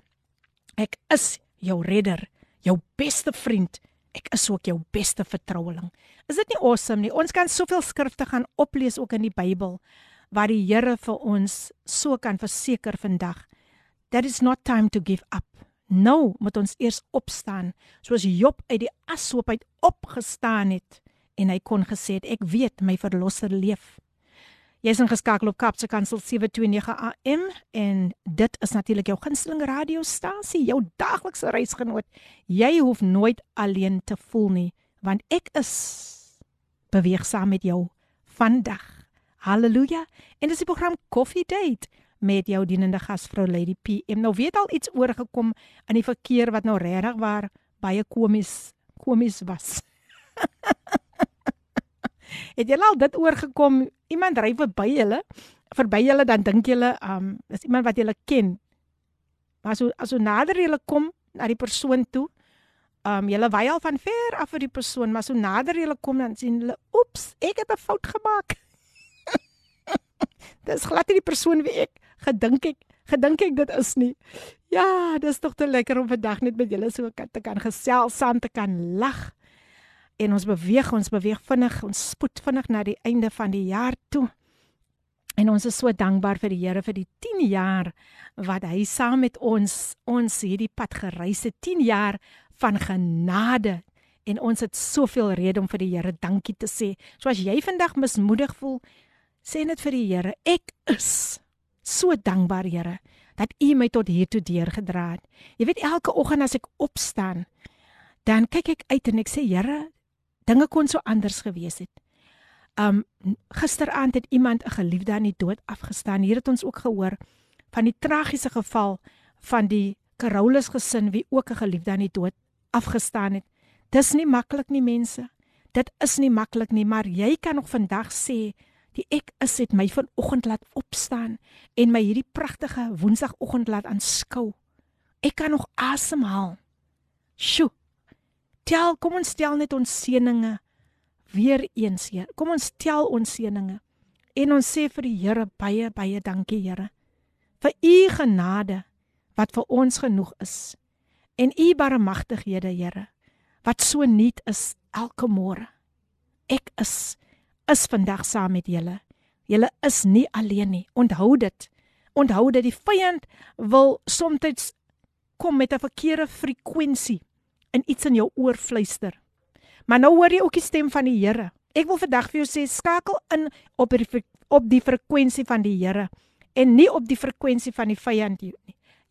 Ek is jou redder, jou beste vriend. Ek is ook jou beste vertroueling. Is dit nie awesome nie? Ons kan soveel skrifte gaan oplees ook in die Bybel waar die Here vir ons so kan verseker vandag. That is not time to give up. Nou moet ons eers opstaan, soos Job uit die ashoop uit opgestaan het en hy kon gesê het ek weet my verlosser leef. Jy is ingeskakel op Kapse Kansel 729 AM en dit is natuurlik jou gunsteling radiostasie, jou daglikse reisgenoot. Jy hoef nooit alleen te voel nie, want ek is beweeg saam met jou vandag. Halleluja. En dis die program Coffee Date met jou dienende gasvrou Lady PM. Nou weet al iets oorgekom in die verkeer wat nou regtig waar baie komies komies was. Het julle al dit oorgekom? Iemand ry verby julle, verby julle dan dink julle, um, is iemand wat julle ken. Maar so as so nader julle kom na die persoon toe, um julle wy al van ver af vir die persoon, maar so nader julle kom dan sien hulle, oeps, ek het 'n fout gemaak. dis glad nie die persoon wie ek gedink ek gedink ek dit is nie. Ja, dis tog te lekker om vandag net met julle so te kan gesels, saam te kan lag en ons beweeg ons beweeg vinnig ons spoed vinnig na die einde van die jaar toe. En ons is so dankbaar vir die Here vir die 10 jaar wat hy saam met ons ons hierdie pad gereis het. 10 jaar van genade. En ons het soveel rede om vir die Here dankie te sê. So as jy vandag mismoedig voel sê net vir die Here ek is so dankbaar Here dat u my tot hier toe deurgedra het. Jy weet elke oggend as ek opstaan dan kyk ek uit en ek sê Here dinge kon so anders gewees het. Um gisteraand het iemand 'n geliefde aan die dood afgestaan. Hier het ons ook gehoor van die tragiese geval van die Carolus gesin wie ook 'n geliefde aan die dood afgestaan het. Dis nie maklik nie mense. Dit is nie maklik nie, maar jy kan nog vandag sê die ek is het my vanoggend laat opstaan en my hierdie pragtige woensdagoggend laat aanskou. Ek kan nog asemhaal. Sjoe, tel, kom ons tel net ons seëninge weer eens, Heer. Kom ons tel ons seëninge. En ons sê vir die Here baie baie dankie, Here. Vir u genade wat vir ons genoeg is. En u barmhartighede, Here, wat so nuut is elke môre. Ek is is vandag saam met julle. Julle is nie alleen nie. Onthou dit. Onthou dat die vyand wil soms kom met 'n verkeerde frekwensie en iets in jou oor fluister. Maar nou hoor jy ook die stem van die Here. Ek wil vandag vir jou sê skakel in op die op die frekwensie van die Here en nie op die frekwensie van die vyand nie.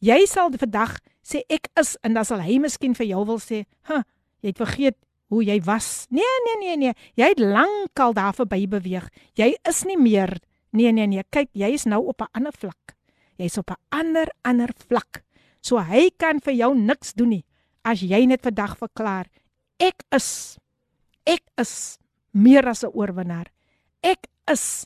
Jy sal vandag sê ek is en dan sal hy miskien vir jou wil sê, "Huh, jy het vergeet hoe jy was." Nee, nee, nee, nee. Jy het lankal daar verby beweeg. Jy is nie meer Nee, nee, nee. Kyk, jy is nou op 'n ander vlak. Jy's op 'n ander ander vlak. So hy kan vir jou niks doen nie as jy net vandag verklaar ek is ek is meer as 'n oorwinnaar. Ek is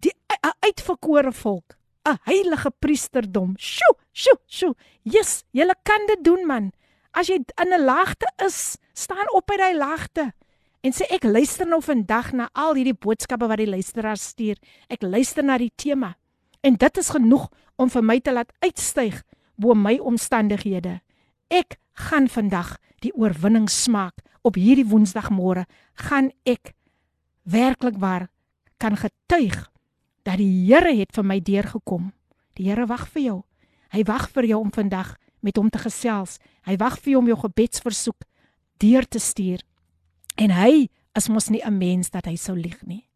die uitverkore volk, 'n heilige priesterdom. Sjoe, sjoe, sjoe. Jesus, jy kan dit doen man. As jy in 'n laagte is, staan op uit daai laagte en sê ek luister nou vandag na al hierdie boodskappe wat die luisteraars stuur. Ek luister na die tema en dit is genoeg om vir my te laat uitstyg bo my omstandighede. Ek gaan vandag die oorwinning smaak op hierdie woensdagmôre gaan ek werklik waar kan getuig dat die Here het vir my deurgekom. Die Here wag vir jou. Hy wag vir jou om vandag met hom te gesels. Hy wag vir jou om jou gebedsversoek deur te stuur. En hy is mos nie 'n mens dat hy sou lieg nie.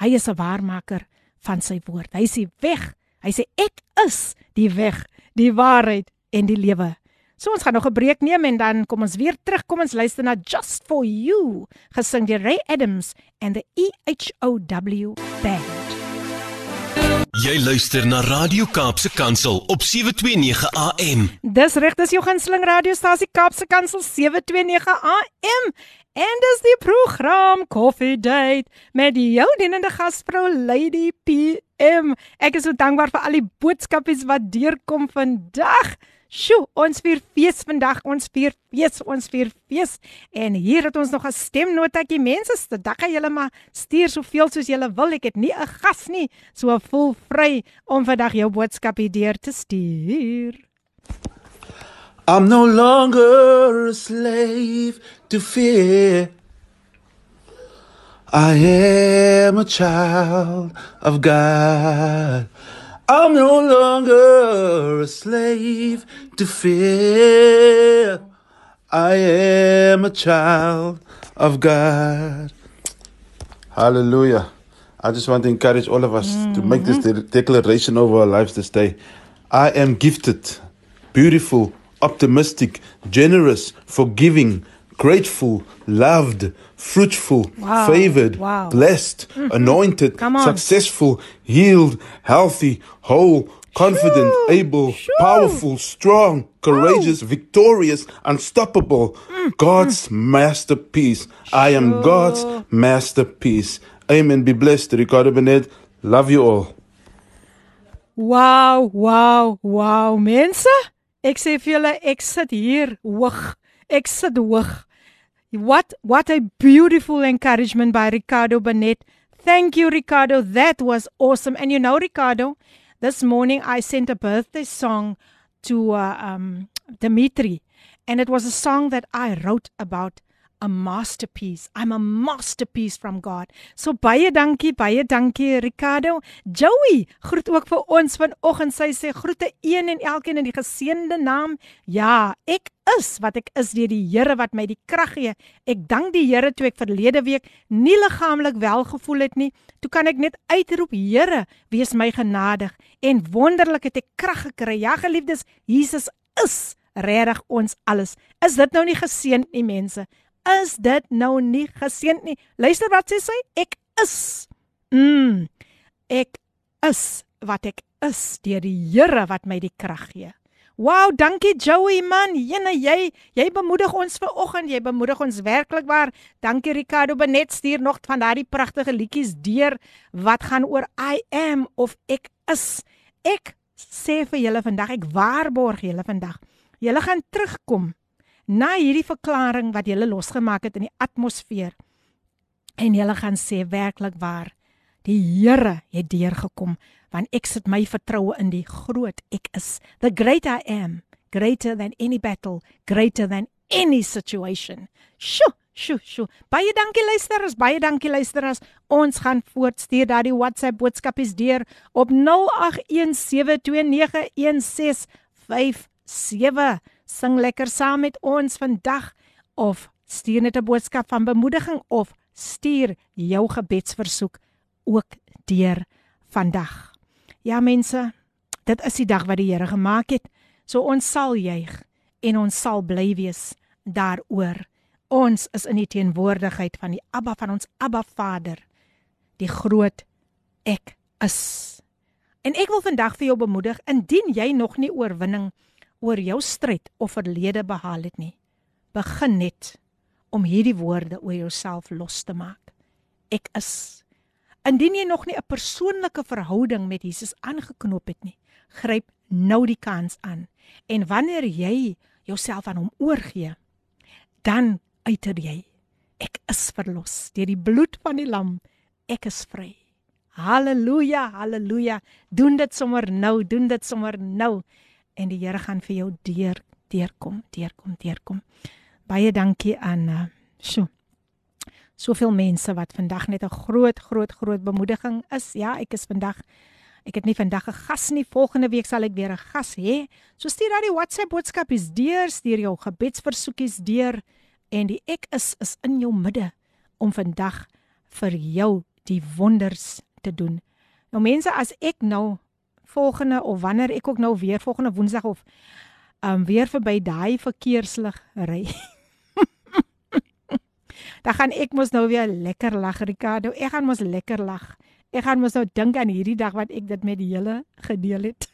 Hy is 'n waarmaker van sy woord. Hy sê weg. Hy sê ek is die weg, die waarheid en die lewe. So ons gaan nog 'n breek neem en dan kom ons weer terug. Kom ons luister na Just for You, gesing deur Ray Adams and the EHOW Band. Jy luister na Radio Kaapse Kansel op 729 AM. Dis reg, dis jou gunsteling radiostasie Kaapse Kansel 729 AM. En dis die program Coffee Date met jou dienende gasvrou Lady PM. Ek is so dankbaar vir al die boodskapies wat deurkom vandag. Sjoe, ons vier fees vandag, ons vier fees, ons vier fees. En hier het ons nog 'n stemnotetjie. Mense, dag gaan julle maar stuur soveel soos julle wil. Ek het nie 'n gas nie, so voel vry om vandag jou boodskap hier deur te stuur. I'm no longer a slave to fear. I am a child of God. I'm no longer a slave to fear. I am a child of God. Hallelujah. I just want to encourage all of us mm-hmm. to make this de- declaration over our lives this day. I am gifted, beautiful, optimistic, generous, forgiving, grateful, loved, fruitful, Wow. favored, Wow. blessed, Mhm. anointed, successful, healed, healthy, whole, confident, able, powerful, strong, courageous, victorious, unstoppable. Mm. God's masterpiece. I am God's masterpiece. Amen. Be blessed, Ricardo Benet. Love you all. Wow, wow, wow, mense. Ek sê vir julle, ek sit hier hoog. Ek sit hoog. What what a beautiful encouragement by Ricardo Benet. Thank you Ricardo. That was awesome. And you know Ricardo, this morning I sent a birthday song to uh, um Dimitri and it was a song that I wrote about a masterpiece. I'm a masterpiece from God. So baie dankie, baie dankie Ricardo. Joey groet ook vir ons vanoggend. Sy sê groete een en elkeen in die geseënde naam. Ja, ek is wat ek is deur die Here wat my die krag gee. Ek dank die Here toe ek verlede week nie liggaamlik wel gevoel het nie. Toe kan ek net uitroep, Here, wees my genadig en wonderlik het ek krag gekry. Ja, geliefdes, Jesus is regtig ons alles. Is dit nou nie geseënd nie, mense? Is dit nou nie geseënd nie? Luister wat sê sy? Ek is. Mm. Ek is wat ek is deur die Here wat my die krag gee. Wow, dankie Joey man. Jene jy jy bemoedig ons ver oggend. Jy bemoedig ons werklik waar. Dankie Ricardo Benet stuur nog van daardie pragtige liedjies deur wat gaan oor I am of ek is. Ek sê vir julle vandag, ek waarborg julle vandag. Julle gaan terugkom na hierdie verklaring wat julle losgemaak het in die atmosfeer. En julle gaan sê werklik waar, die Here het deurgekom want ek sit my vertroue in die groot ek is, the great I am, greater than any battle, greater than any situation. Sjoe, sjoe, sjoe. Baie dankie luisteraars, baie dankie luisteraars. Ons gaan voortstuur daardie WhatsApp boodskapies deur op 0817291657. Sing lekker saam met ons vandag of stuur net 'n boodskap van bemoediging of stuur jou gebedsversoek ook deur vandag. Ja mense, dit is die dag wat die Here gemaak het. So ons sal juig en ons sal bly wees daaroor. Ons is in die teenwoordigheid van die Abba van ons Abba Vader, die groot ek is. En ek wil vandag vir jou bemoedig indien jy nog nie oorwinning oor jou stryd of verlede behaal het nie. Begin net om hierdie woorde oor jouself los te maak. Ek is. Indien jy nog nie 'n persoonlike verhouding met Jesus aangeknoop het nie, gryp nou die kans aan. En wanneer jy jouself aan hom oorgee, dan uiter jy Ek is verlos deur die bloed van die lam. Ek is vry. Halleluja, halleluja. Doen dit sommer nou, doen dit sommer nou en die Here gaan vir jou deur deurkom, deurkom, deurkom. Baie dankie aan uh sjo. Soveel mense wat vandag net 'n groot groot groot bemoediging is. Ja, ek is vandag ek het nie vandag 'n gas nie. Volgende week sal ek weer 'n gas hê. So stuur daai WhatsApp boodskapies deur, stuur jou gebedsversoekies deur en die ek is is in jou midde om vandag vir jou die wonders te doen. Nou mense, as ek nou volgende of wanneer ek ook nou weer volgende Woensdag of um weer verby daai verkeerslig ry. dan gaan ek mos nou weer lekker lag Ricardo. Ek gaan mos lekker lag. Ek gaan mos nou dink aan hierdie dag wat ek dit met die hele gedeel het.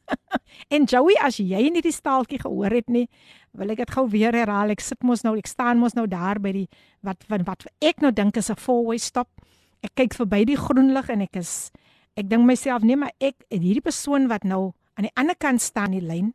en Joey, as jy nie die staaltjie gehoor het nie, wil ek dit gou weer herhaal. Ek sit mos nou, ek staan mos nou daar by die wat wat, wat ek nou dink is 'n four-way stop. Ek kyk verby die groen lig en ek is ek dink myself nee maar ek hierdie persoon wat nou aan die ander kant staan die lyn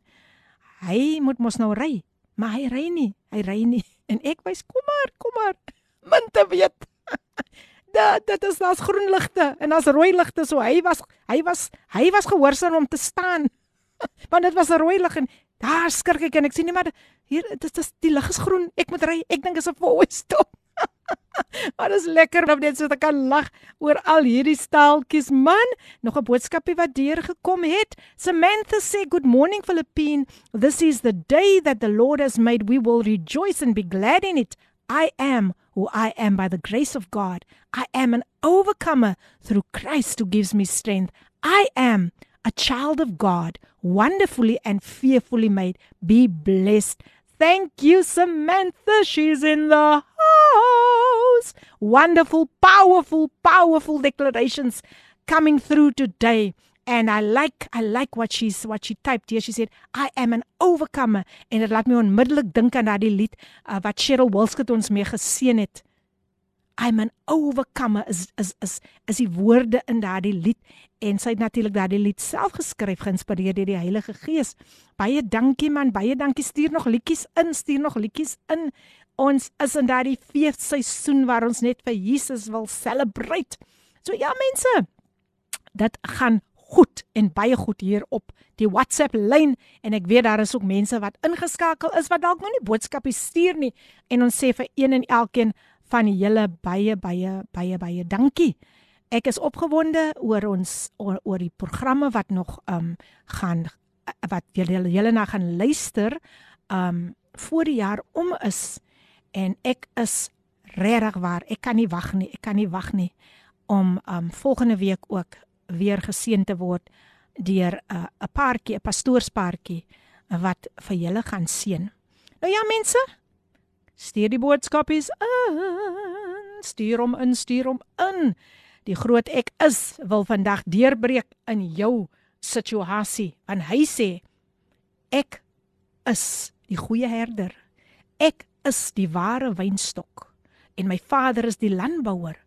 hy moet mos nou ry maar hy ry nie hy ry nie en ek wys kom maar kom maar min te weet. Dat dit is daar's groen ligte en daar's rooi ligte so hy was hy was hy was gehoorsaam om te staan. Want dit was 'n rooi lig en daar skrik ek en ek sien nie maar hier dit is die lig is groen. Ek moet ry. Ek dink is 'n four-way stop Maar dit is lekker om net so te kan lag oor al hierdie staaltjies man. Nog 'n boodskapie wat deur gekom het. Samantha sê good morning Philippine. This is the day that the Lord has made. We will rejoice and be glad in it. I am who I am by the grace of God. I am an overcomer through Christ who gives me strength. I am a child of God, wonderfully and fearfully made. Be blessed. Thank you, Samantha. She's in the house. Wonderful, powerful, powerful declarations coming through today. And I like I like what she's what she typed here. She said, "I am an overcomer." En dit laat my onmiddellik dink aan daardie lied uh, wat Cheryl Wilskut ons mee geseën het. I'm an overcomer is is is is die woorde in daardie lied en sy het natuurlik daardie lied self geskryf geïnspireer deur die Heilige Gees. Baie dankie man, baie dankie. Stuur nog liedjies in, stuur nog liedjies in. Ons is in daardie feesseisoen waar ons net vir Jesus wil celebrate. So ja mense, dit gaan goed en baie goed hier op die WhatsApp lyn en ek weet daar is ook mense wat ingeskakel is wat dalk nog nie boodskappe stuur nie en ons sê vir een en elkeen van julle baie baie baie baie dankie. Ek is opgewonde oor ons oor, oor die programme wat nog um gaan wat julle julle na gaan luister um voor die jaar om is en ek is regtig waar ek kan nie wag nie ek kan nie wag nie om um volgende week ook weer geseën te word deur 'n uh, 'n paartjie 'n pastoorspaartjie wat vir julle gaan seën. Nou ja mense, Stuur die boodskapies in. Stuur hom in, stuur hom in. Die groot ek is wil vandag deurbreek in jou situasie. En hy sê ek is die goeie herder. Ek is die ware wynstok en my Vader is die landbouer.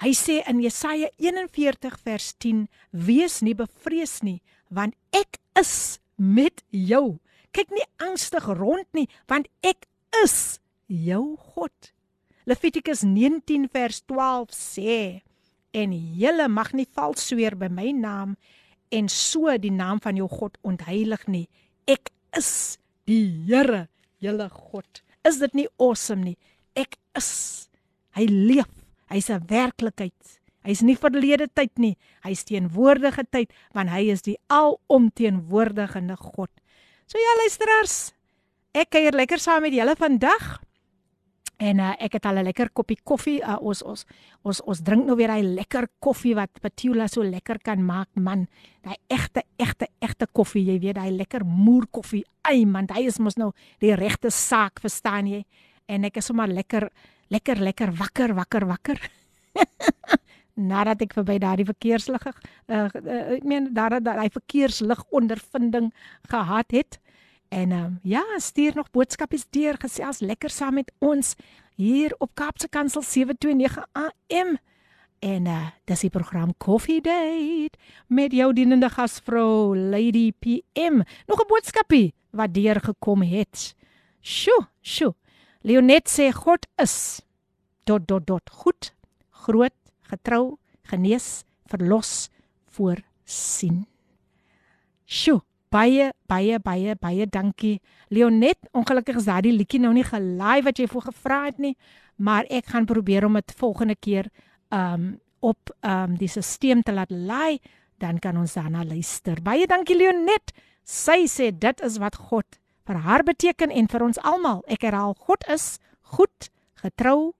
Hy sê in Jesaja 41 vers 10: Wees nie bevrees nie, want ek is met jou. Kyk nie angstig rond nie, want ek is jou God. Levitikus 19 vers 12 sê en julle mag nie vals sweer by my naam en so die naam van jou God ontheilig nie. Ek is die Here, julle God. Is dit nie awesome nie? Ek is. Hy leef. Hy's 'n werklikheid. Hy's nie verlede tyd nie. Hy's teenwoordige tyd want hy is die alomteenwoordigende God. So ja luisteraars, Ek kuier lekker saam met julle vandag. En uh, ek het al 'n lekker koppie koffie. Uh, ons ons ons ons drink nou weer daai lekker koffie wat Petula so lekker kan maak, man. Daai egte egte egte koffie, jy weet, daai lekker moer koffie. Ai man, hy is mos nou die regte saak, verstaan jy? En ek is sommer lekker lekker lekker wakker, wakker, wakker. Nadat ek verby daardie verkeerslig uh, uh, ek meen daar daai verkeerslig ondervinding gehad het. En um, ja, stuur nog boodskapies deur, gesels lekker saam met ons hier op Kaapse Kansel 729 AM. En uh dis die program Coffee Date met jou dienende gasvrou Lady PM. Nog 'n boodskapie wat deur gekom het. Sjoe, sjoe. Leonet sê God is dot dot dot goed, groot, getrou, genees, verlos, voorsien. Sjoe, baie baie baie baie dankie. Leonet, ongelukkig is daardie liedjie nou nie gelaai wat jy voor gevra het nie, maar ek gaan probeer om dit volgende keer um op um die stelsel te laat laai, dan kan ons daarna luister. Baie dankie Leonet. Sy sê dit is wat God vir haar beteken en vir ons almal. Ek herhaal, God is goed, getrou,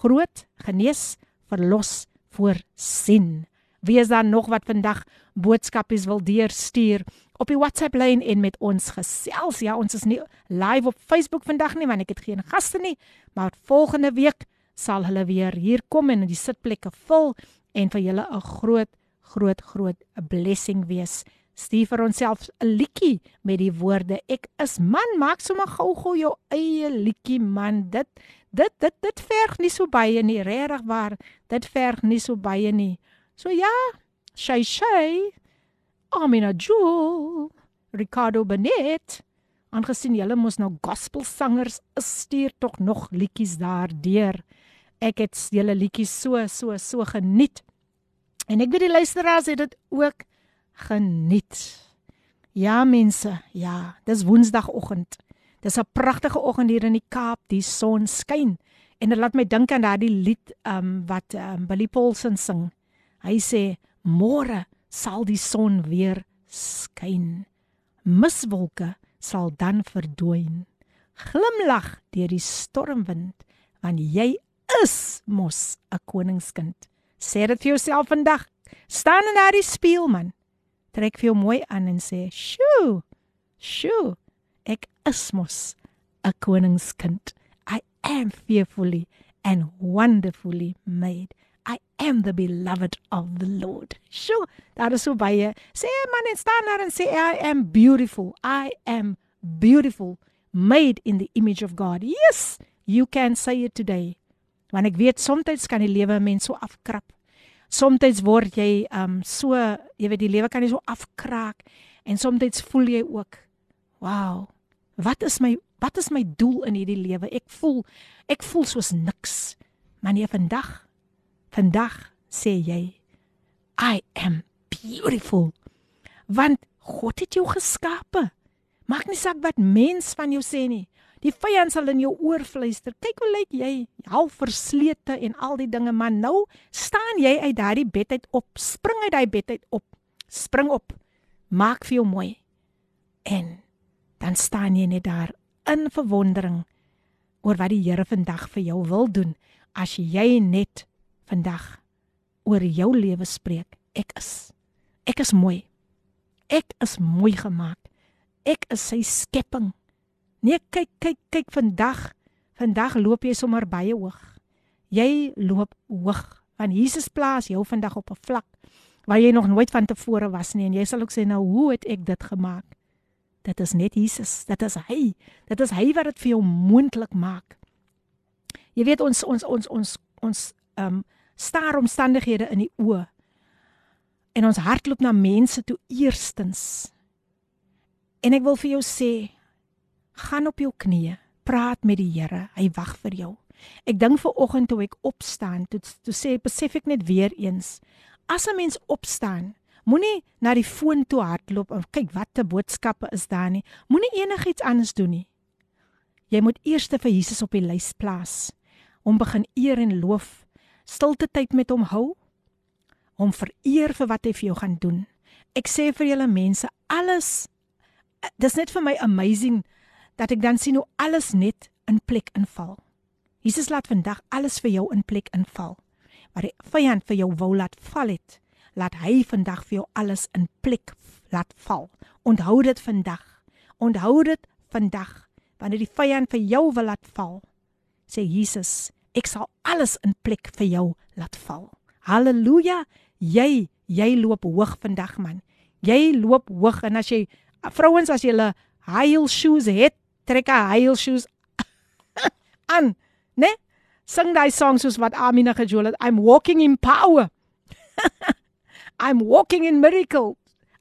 groot, genees, verlos, voorsien. Wie is daar nog wat vandag boodskapies wil deurstuur op die WhatsApp lyn en met ons gesels? Ja, ons is nie live op Facebook vandag nie want ek het geen gaste nie, maar volgende week sal hulle weer hier kom en die sitplekke vul en vir julle 'n groot groot groot 'n blessing wees. Stuur vir onsself 'n liedjie met die woorde ek is man, maak sommer gou-gou jou eie liedjie man. Dit dit dit dit verg nie so baie nie, regtig waar. Dit verg nie so baie nie. So ja, Shay Shay, Amina Jewel, Ricardo Benet, aangesien julle mos nou gospelsangers is, stuur tog nog liedjies daardeur. Ek het julle liedjies so so so geniet. En ek weet die luisteraars het dit ook geniet. Ja mense, ja, dis Woensdagoggend. Dis 'n pragtige oggend hier in die Kaap, die son skyn. En dit laat my dink aan daardie lied um wat um Billy Paulsen sing. Hy sê môre sal die son weer skyn. Miswolke sal dan verdwyn. Glimlag deur die stormwind want jy is mos 'n koningskind. Sê dit vir jouself vandag. Staan in daardie spieël man. Trek vir jou mooi aan en sê: "Sjoe. Sjoe. Ek is mos 'n koningskind. I am fearfully and wonderfully made." I am the beloved of the Lord. Sjoe, daar is so baie. Sê man en staan daar en sê I am beautiful. I am beautiful made in the image of God. Yes, you can say it today. Want ek weet soms kan die lewe mens so afkrap. Soms word jy um so, jy weet die lewe kan jy so afkraak en soms voel jy ook wow. Wat is my wat is my doel in hierdie lewe? Ek voel ek voel soos niks. Maar nee vandag Vandag sê jy I am beautiful. Want God het jou geskape. Maak nie saak wat mens van jou sê nie. Die vyand sal in jou oor fluister. Kyk hoe lyk jy, half verslete en al die dinge, maar nou staan jy uit daardie bed uit op. Spring uit daai bed uit op. Spring op. Maak vir jou mooi. En dan staan jy net daar in verwondering oor wat die Here vandag vir jou wil doen as jy net vandag oor jou lewe spreek. Ek is ek is mooi. Ek is mooi gemaak. Ek is sy skepping. Nee, kyk kyk kyk vandag. Vandag loop jy sommer baie hoog. Jy loop hoog want Jesus plaas jou vandag op 'n vlak waar jy nog nooit van tevore was nie en jy sal ook sê nou hoe het ek dit gemaak? Dit is net Jesus. Dit is hy. Dit is hy wat dit vir jou moontlik maak. Jy weet ons ons ons ons ons ehm um, staar omstandighede in die oë. En ons hart loop na mense toe eerstens. En ek wil vir jou sê, gaan op jou knieë, praat met die Here, hy wag vir jou. Ek dink ver oggend toe ek opstaan, toe toe sê besef ek net weer eens, as 'n mens opstaan, moenie na die foon toe hardloop en kyk watter boodskappe is daar nie. Moenie enigiets anders doen nie. Jy moet eers vir Jesus op die lys plaas. Hom begin eer en loof stilte tyd met hom hou, hom vereer vir wat hy vir jou gaan doen. Ek sê vir julle mense, alles dis net vir my amazing dat ek dan sien hoe alles net in plek inval. Jesus laat vandag alles vir jou in plek inval. Waar die vyand vir jou wou laat val het, laat hy vandag vir jou alles in plek laat val. Onthou dit vandag. Onthou dit vandag wanneer die vyand vir jou wil laat val. Sê Jesus, ek sal alles in plek vir jou laat val. Halleluja. Jy jy loop hoog vandag man. Jy loop hoog en as jy vrouens as jy high heel shoes het, trek 'n high heel shoes aan, né? Sing daai song soos wat Amina gejol het. I'm walking in power. I'm walking in miracle.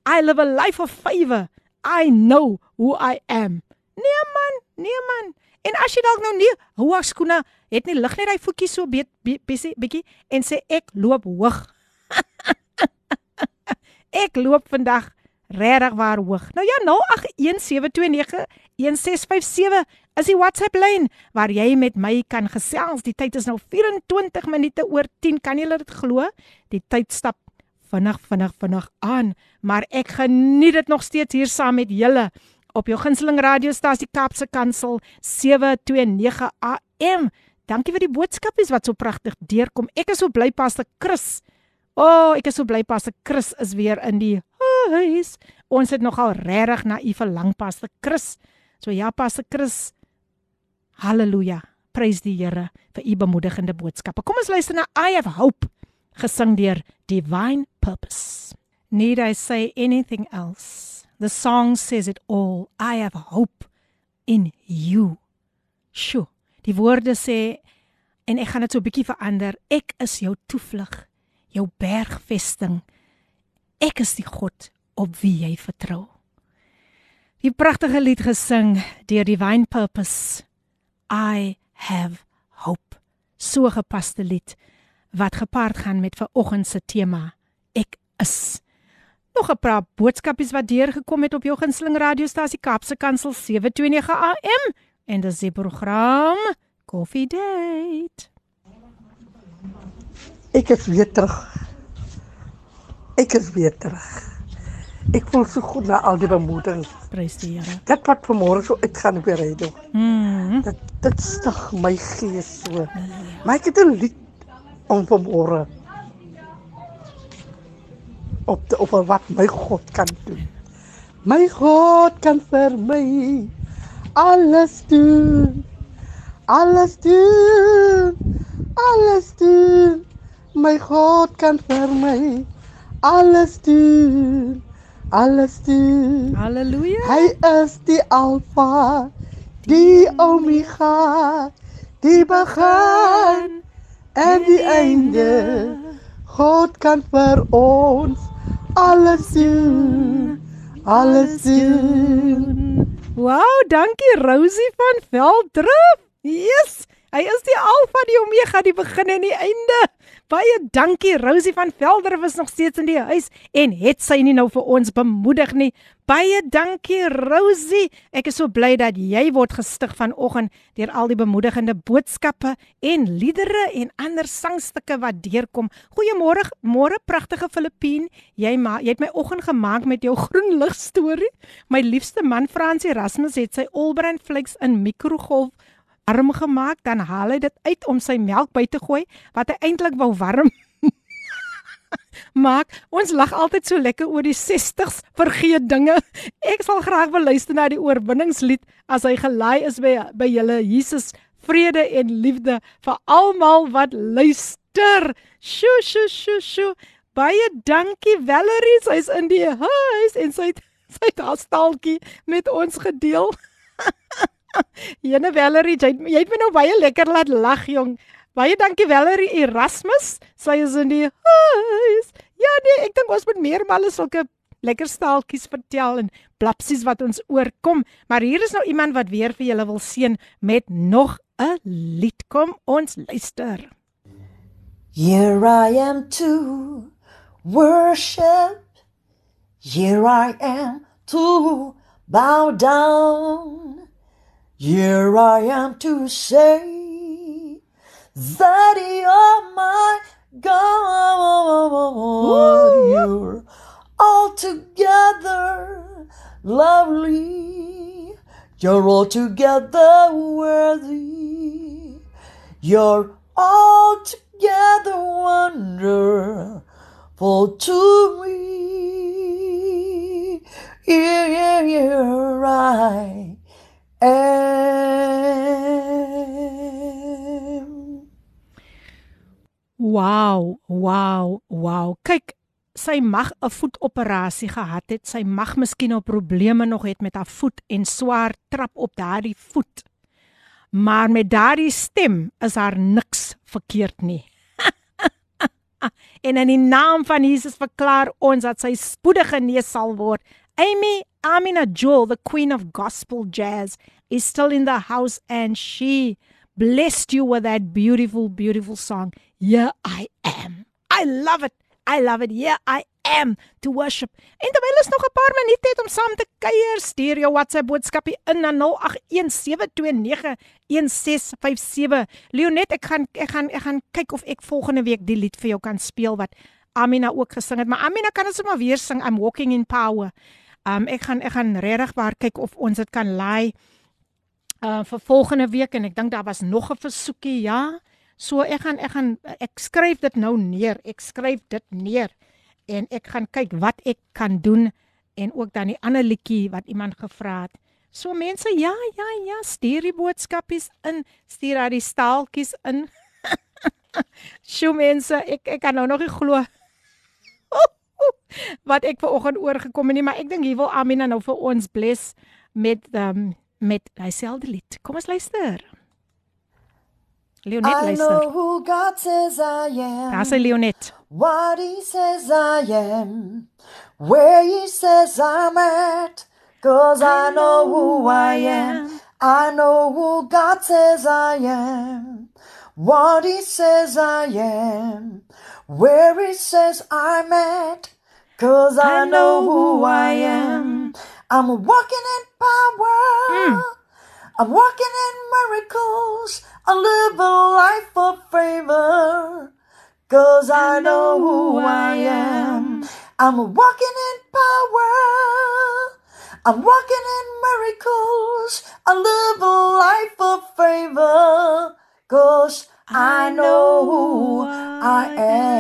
I live a life of favor. I know who I am. Nee man, Nee man. En as jy dalk nou nie hoë skoene het nie, lig net daai voetjie so bietjie bietjie en sê ek loop hoog. ek loop vandag regtig waar hoog. Nou ja, 0817291657 is die WhatsApp lyn waar jy met my kan gesels. Die tyd is nou 24 minute oor 10. Kan jy dit glo? Die tyd stap vinnig vinnig vinnig aan, maar ek geniet dit nog steeds hier saam met julle op jou gunsteling radiostasie Kapse Kansel 729 AM. Dankie vir die boodskapies wat so pragtig deurkom. Ek is so bly paste Chris. O, oh, ek is so bly paste Chris is weer in die huis. Ons het nogal regtig na u verlang paste Chris. So ja, paste Chris. Halleluja. Prys die Here vir u bemoedigende boodskappe. Kom ons luister na I have hope gesing deur Divine Purpose. Need I say anything else? The song says it all. I have hope in you. Sjoe. Die woorde sê en ek gaan dit so 'n bietjie verander. Ek is jou toevlug, jou bergvesting. Ek is die God op wie jy vertrou. Die pragtige lied gesing deur Divine Purpose. I have hope. So gepaste lied wat gepaard gaan met vanoggend se tema. Ek is. Nog 'n paar boodskapies wat deurgekom het op jou gunsteling radiostasie Kapse Kansel 729 AM en dis die program Coffee Date. Ek is weer terug. Ek is weer terug. Ek voel so goed na al die bemoediging. Prys die Here. Dit wat vanmôre so uitgaan op die radio. Mm. Dit dit stig my gees so. Maar ek het 'n lied om vanmôre op te oor wat my God kan doen. My God kan vir my alles doen. Alles doen. Alles doen. My God kan vir my alles doen. Alles doen. Halleluja. Hy is die Alfa, die Omega, die begin en die einde. God kan vir ons alles doen. Alles doen. Wow, dankie Rosie van Veldrif. Yes, hy is die Alfa, die Omega, die begin en die einde. Baie dankie Rosie van Velder was nog steeds in die huis en het sy nie nou vir ons bemoedig nie. Baie dankie Rosie. Ek is so bly dat jy word gestig vanoggend deur al die bemoedigende boodskappe en liedere en ander sangstukke wat deurkom. Goeiemôre, môre pragtige Filippien. Jy ma, jy het my oggend gemaak met jou groen lig storie. My liefste man Frans Erasmus het sy Allbrand Flakes in mikrogolf warm gemaak, dan haal hy dit uit om sy melk by te gooi wat hy eintlik wou warm. maak ons lag altyd so lekker oor die 60s vergeet dinge. Ek sal graag wil luister na die oorwinningslied as hy gelaai is by by julle Jesus vrede en liefde vir almal wat luister. Sjoe sjoe sjoe sjoe. Baie dankie Valerie, sy's in die huis en sy sy het haar staaltjie met ons gedeel. Jene Valerie, jy, jy het my nou baie lekker laat lag, jong. Baie dankie Valerie Erasmus. Sy is in die huis. Ja nee, ek dink ons moet meer male sulke lekker staaltjies vertel en blapsies wat ons oorkom. Maar hier is nou iemand wat weer vir julle wil seën met nog 'n lied. Kom ons luister. Here I am to worship. Here I am to bow down. Here I am to say that oh you're my God. You're altogether lovely. You're altogether worthy. You're altogether wonderful to me. Yeah, yeah, yeah, right. am. Wow, wow, wow. Kyk, sy mag 'n voetoperasie gehad het. Sy mag miskien nou probleme nog het met haar voet en swaar trap op daardie voet. Maar met daardie stem is haar niks verkeerd nie. en in die naam van Jesus verklaar ons dat sy spoedig genees sal word. Amy Amina Jewel, the queen of gospel jazz, is still in the house and she blessed you with that beautiful, beautiful song. Here I am. I love it. I love it. Here I am to worship. En terwyl ons nog 'n paar minute het om saam te kuier, stuur jou WhatsApp boodskapie in na 0817291657. Leonet, ek gaan ek gaan ek gaan kyk of ek volgende week die lied vir jou kan speel wat Amina ook gesing het, maar Amina kan dit sommer weer sing I'm walking in power. Um ek gaan ek gaan regtig waar kyk of ons dit kan laai uh vir volgende week en ek dink daar was nog 'n versoekie, ja. So ek gaan ek gaan ek skryf dit nou neer. Ek skryf dit neer en ek gaan kyk wat ek kan doen en ook dan die ander liedjie wat iemand gevra het. So mense, ja, ja, ja, stuur die boodskapies in, stuur daai staaltjies in. Sjoe mense, ek ek kan nou nog nie glo wat ek ver oggend oorgekom het nie, maar ek dink hier wil Amina nou vir ons bless met um, met dieselfde lied. Kom ons luister. Leonet I luister. know who God says I am. Daar's hy Leonet. What he says I am. Where he says I'm at. Cause I, know who I am. I know who God says I am. What he says I am. Where he says I'm at. Cause I, know who I am. I'm walking in power. Hmm. I'm walking in miracles. I live a life of favor. Cause I know who I am. I'm walking in power. I'm walking in miracles. I live a life of favor. Cause I know who I am.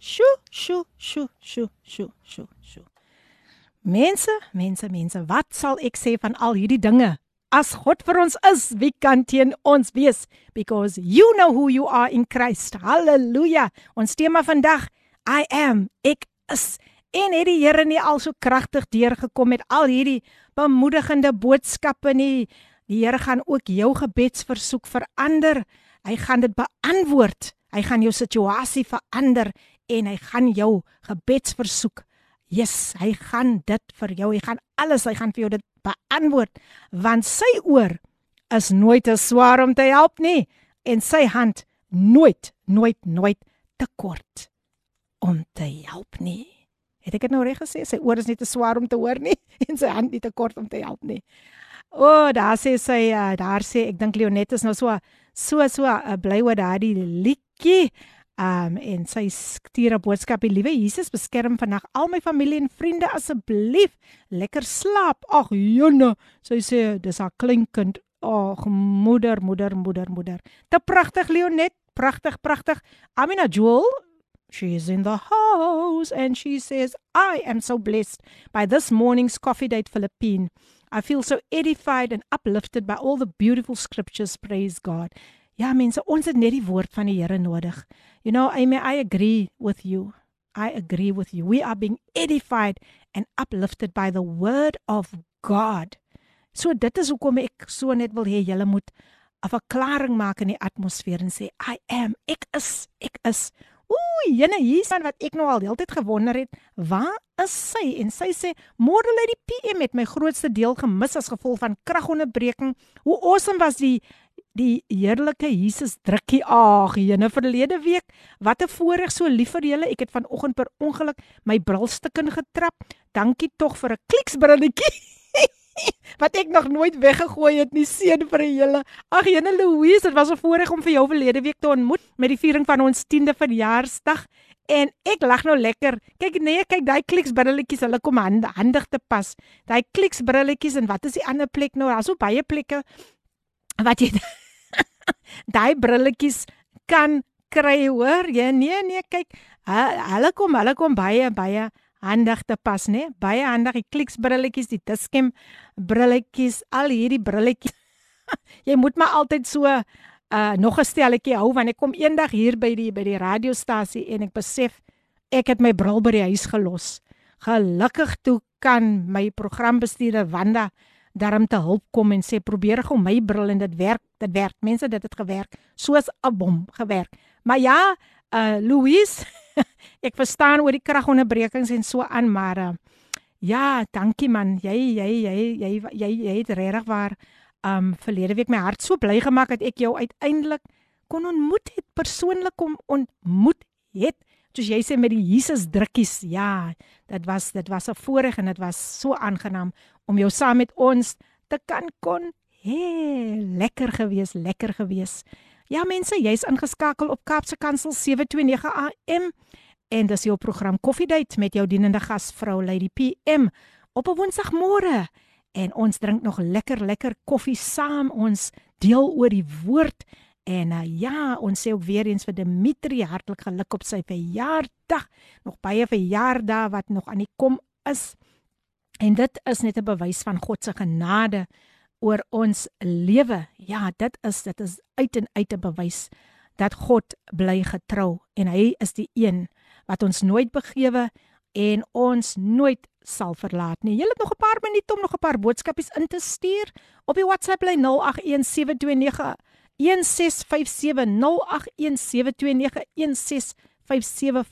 Sjoe, sjoe, sjoe, sjoe, sjoe, sjoe, sjoe. Mense, mense, mense, wat sal ek sê van al hierdie dinge? As God vir ons is, wie kan teen ons wees? Because you know who you are in Christ. Halleluja. Ons tema vandag, I am, ek is. En het die Here nie al so kragtig deurgekom met al hierdie bemoedigende boodskappe nie? Die Here gaan ook jou gebedsversoek verander. Hy gaan dit beantwoord. Hy gaan jou situasie verander en hy gaan jou gebedsversoek Yes, hy gaan dit vir jou. Hy gaan alles, hy gaan vir jou dit beantwoord want sy oor is nooit te swaar om te help nie en sy hand nooit, nooit, nooit te kort om te help nie. Het ek dit nou reg gesê? Sy oor is nie te swaar om te hoor nie en sy hand nie te kort om te help nie. O, oh, daar sê sy uh, daar sê ek dink Leonet is nou so so so uh, bly oor daardie liedjie. Um en sy stuur 'n boodskap: "Liewe Jesus, beskerm vandag al my familie en vriende asseblief. Lekker slaap." Ag, jonne. Sy sê dis haar kleinkind. Ag, moeder, moeder, moeder, moeder. Te pragtig Leonet, pragtig, pragtig. Amina Jewel, she is in the house and she says, "I am so blessed by this morning's coffee date Philippine. I feel so edified and uplifted by all the beautiful scriptures. Praise God." Ja, mense, ons het net die woord van die Here nodig. You know, I may I agree with you. I agree with you. We are being edified and uplifted by the word of God. So dit is hoekom ek so net wil hê julle moet 'n verklaring maak in die atmosfeer en sê I am, ek is, ek is. Ooh, jene hier's wat ek nou al heeltyd gewonder het, waar is sy? En sy sê, "Môre lê die PM met my grootste deel gemis as gevolg van kragonderbreking. Hoe awesome was die die heerlike Jesus drukkie ag jene verlede week wat 'n voorreg so lief vir julle. Ek het vanoggend per ongeluk my brilstukken getrap. Dankie tog vir 'n kliksbrilletjie wat ek nog nooit weggegooi het nie seën vir julle. Ag jene Louise dit was 'n voorreg om vir jou verlede week te ontmoet met die viering van ons 10de verjaarsdag. En ek lag nou lekker. Kyk nee kyk daai kliksbrilletjies hulle kom hande, handig te pas. Daai kliksbrilletjies en wat is die ander plek nou? Daar's so baie plekke wat jy daai brilletjies kan kry hoor jy? Nee nee kyk hulle kom hulle kom baie baie handig te pas nê baie handig die kliks brilletjies die diskem brilletjies al hierdie brilletjies jy moet maar altyd so uh nog 'n stelletjie hou want ek kom eendag hier by die by die radiostasie en ek besef ek het my bril by die huis gelos. Gelukkig toe kan my programbestuurder Wanda daarom te hulp kom en sê probeer gou my bril en dit werk dit werk mense dit het gewerk soos 'n bom gewerk maar ja uh Louise ek verstaan oor die kragonderbrekings en so aan maar uh, Ja, dankie man. Jy jy jy jy jy, jy het regtig waar um verlede week my hart so bly gemaak dat ek jou uiteindelik kon ontmoet het, persoonlik kom ontmoet het Soos jy sê met die Jesus drukkies. Ja, dit was dit was 'n voorreg en dit was so aangenaam om jou saam met ons te kan kon hê. Lekker gewees, lekker gewees. Ja mense, jy's ingeskakel op Kaapse Kansel 729 AM en dis jou program Koffiedייט met jou dienende gasvrou Lady PM op 'n Woensdagmôre en ons drink nog lekker lekker koffie saam ons deel oor die woord en uh, ja ons sê ook weer eens vir Dimitri hartlik geluk op sy verjaardag. Nog baie verjaardae wat nog aan die kom is. En dit is net 'n bewys van God se genade oor ons lewe. Ja dit is dit is uit en uit 'n bewys dat God bly getrou en hy is die een wat ons nooit begewe en ons nooit sal verlaat nie. Jy het nog 'n paar minute om nog 'n paar boodskapies in te stuur op die WhatsApp lyn 0817291657 0817291657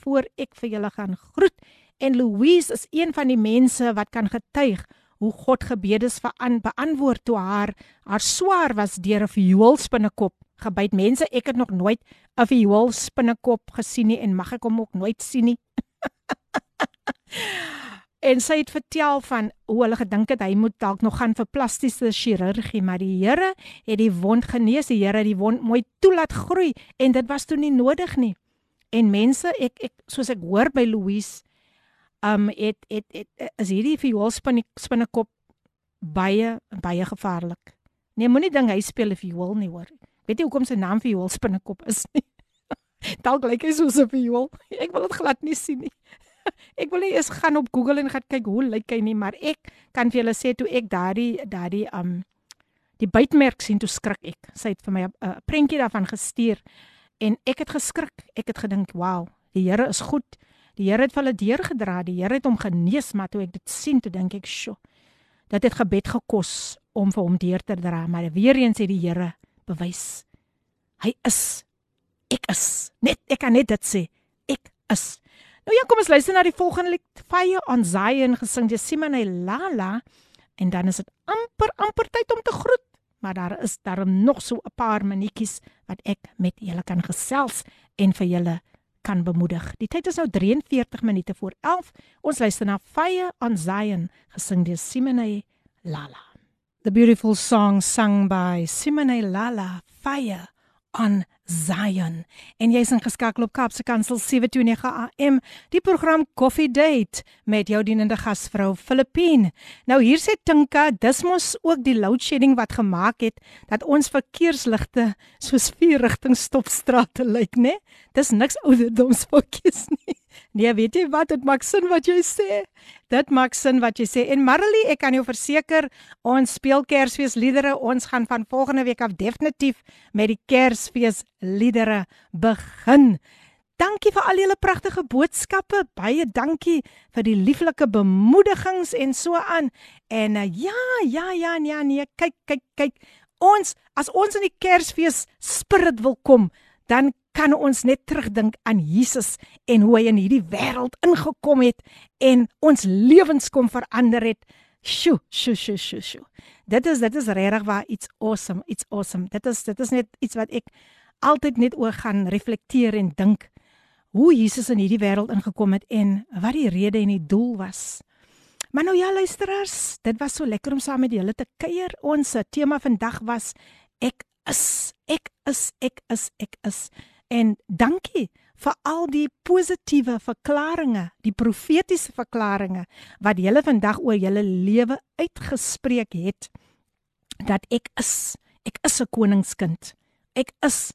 voor ek vir julle gaan groet. En Louise is een van die mense wat kan getuig hoe God gebedes beantwoord toe haar haar swaar was deur 'n vioolspinnekop gebyt. Mense, ek het nog nooit 'n vioolspinnekop gesien nie en mag ek hom ook nooit sien nie. en sy het vertel van hoe hulle gedink het hy moet dalk nog gaan vir plastiese chirurgie, maar die Here het die wond genees. Die Here het die wond mooi toelaat groei en dit was toe nie nodig nie. En mense, ek ek soos ek hoor by Louise, um het het, het is hierdie vioolspinnekop baie baie gevaarlik. Nee, moenie ding hy speel 'n viool nie hoor. Weet jy hoekom sy naam vir Joel Spinnekop is nie? Dalk lyk hy soos 'n viool. Ek wil dit glad nie sien nie. Ek wil nie eens gaan op Google en gaan kyk hoe lyk hy nie, maar ek kan vir julle sê toe ek daardie daardie um die bytmerk sien toe skrik ek. Sy het vir my 'n uh, prentjie daarvan gestuur en ek het geskrik. Ek het gedink, "Wow, die Here is goed. Die Here het vir hulle deurgedra. Die Here het hom genees, maar toe ek dit sien, toe dink ek, "Sjoe. Dit het gebed gekos om vir hom deur te dra, maar weer eens het die Here bewys. Hy is. Ek is. Net ek kan net dit sê. Ek is. Nou ja, kom ons luister na die volgende lied, Fire on Zion gesing deur Simone Lala en dan is dit amper amper tyd om te groet, maar daar is daar nog so 'n paar minuutjies wat ek met julle kan gesels en vir julle kan bemoedig. Die tyd is nou 43 minute voor 11. Ons luister na Fire on Zion gesing deur Simone Lala. The beautiful song sung by Simone Lala, Fire on Zion. En jy's ingeskakel op Kaapse Kansel 729 AM, die program Coffee Date met jou dienende gasvrou Filippine. Nou hier sê Tinka, dis mos ook die load shedding wat gemaak het dat ons verkeersligte soos vier rigting stopstrate lyk, né? Dis niks ouderdomsfoutjies nie. Nee, weet jy wat? Dit maak sin wat jy sê. Dit maak sin wat jy sê. En Marilee, ek kan jou verseker, ons speel Kersfeesliedere. Ons gaan van volgende week af definitief met die Kersfeesliedere begin. Dankie vir al julle pragtige boodskappe. Baie dankie vir die lieflike bemoedigings en so aan. En uh, ja, ja, ja, ja, nee, kyk, kyk, kyk. Ons as ons in die Kersfees spirit wil kom, dan kan ons net terugdink aan Jesus en hoe hy in hierdie wêreld ingekom het en ons lewens kom verander het. Sjoe, sjoe, sjoe, sjoe, sjoe. Dit is dit is regtig waar iets awesome, iets awesome. Dit is dit is net iets wat ek altyd net oor gaan reflekteer en dink hoe Jesus in hierdie wêreld ingekom het en wat die rede en die doel was. Maar nou ja luisteraars, dit was so lekker om saam met julle te kuier. Ons tema vandag was ek is, ek is, ek is, ek is. En dankie vir al die positiewe verklaringe, die profetiese verklaringe wat julle vandag oor julle lewe uitgespreek het dat ek is, ek is 'n koningskind. Ek is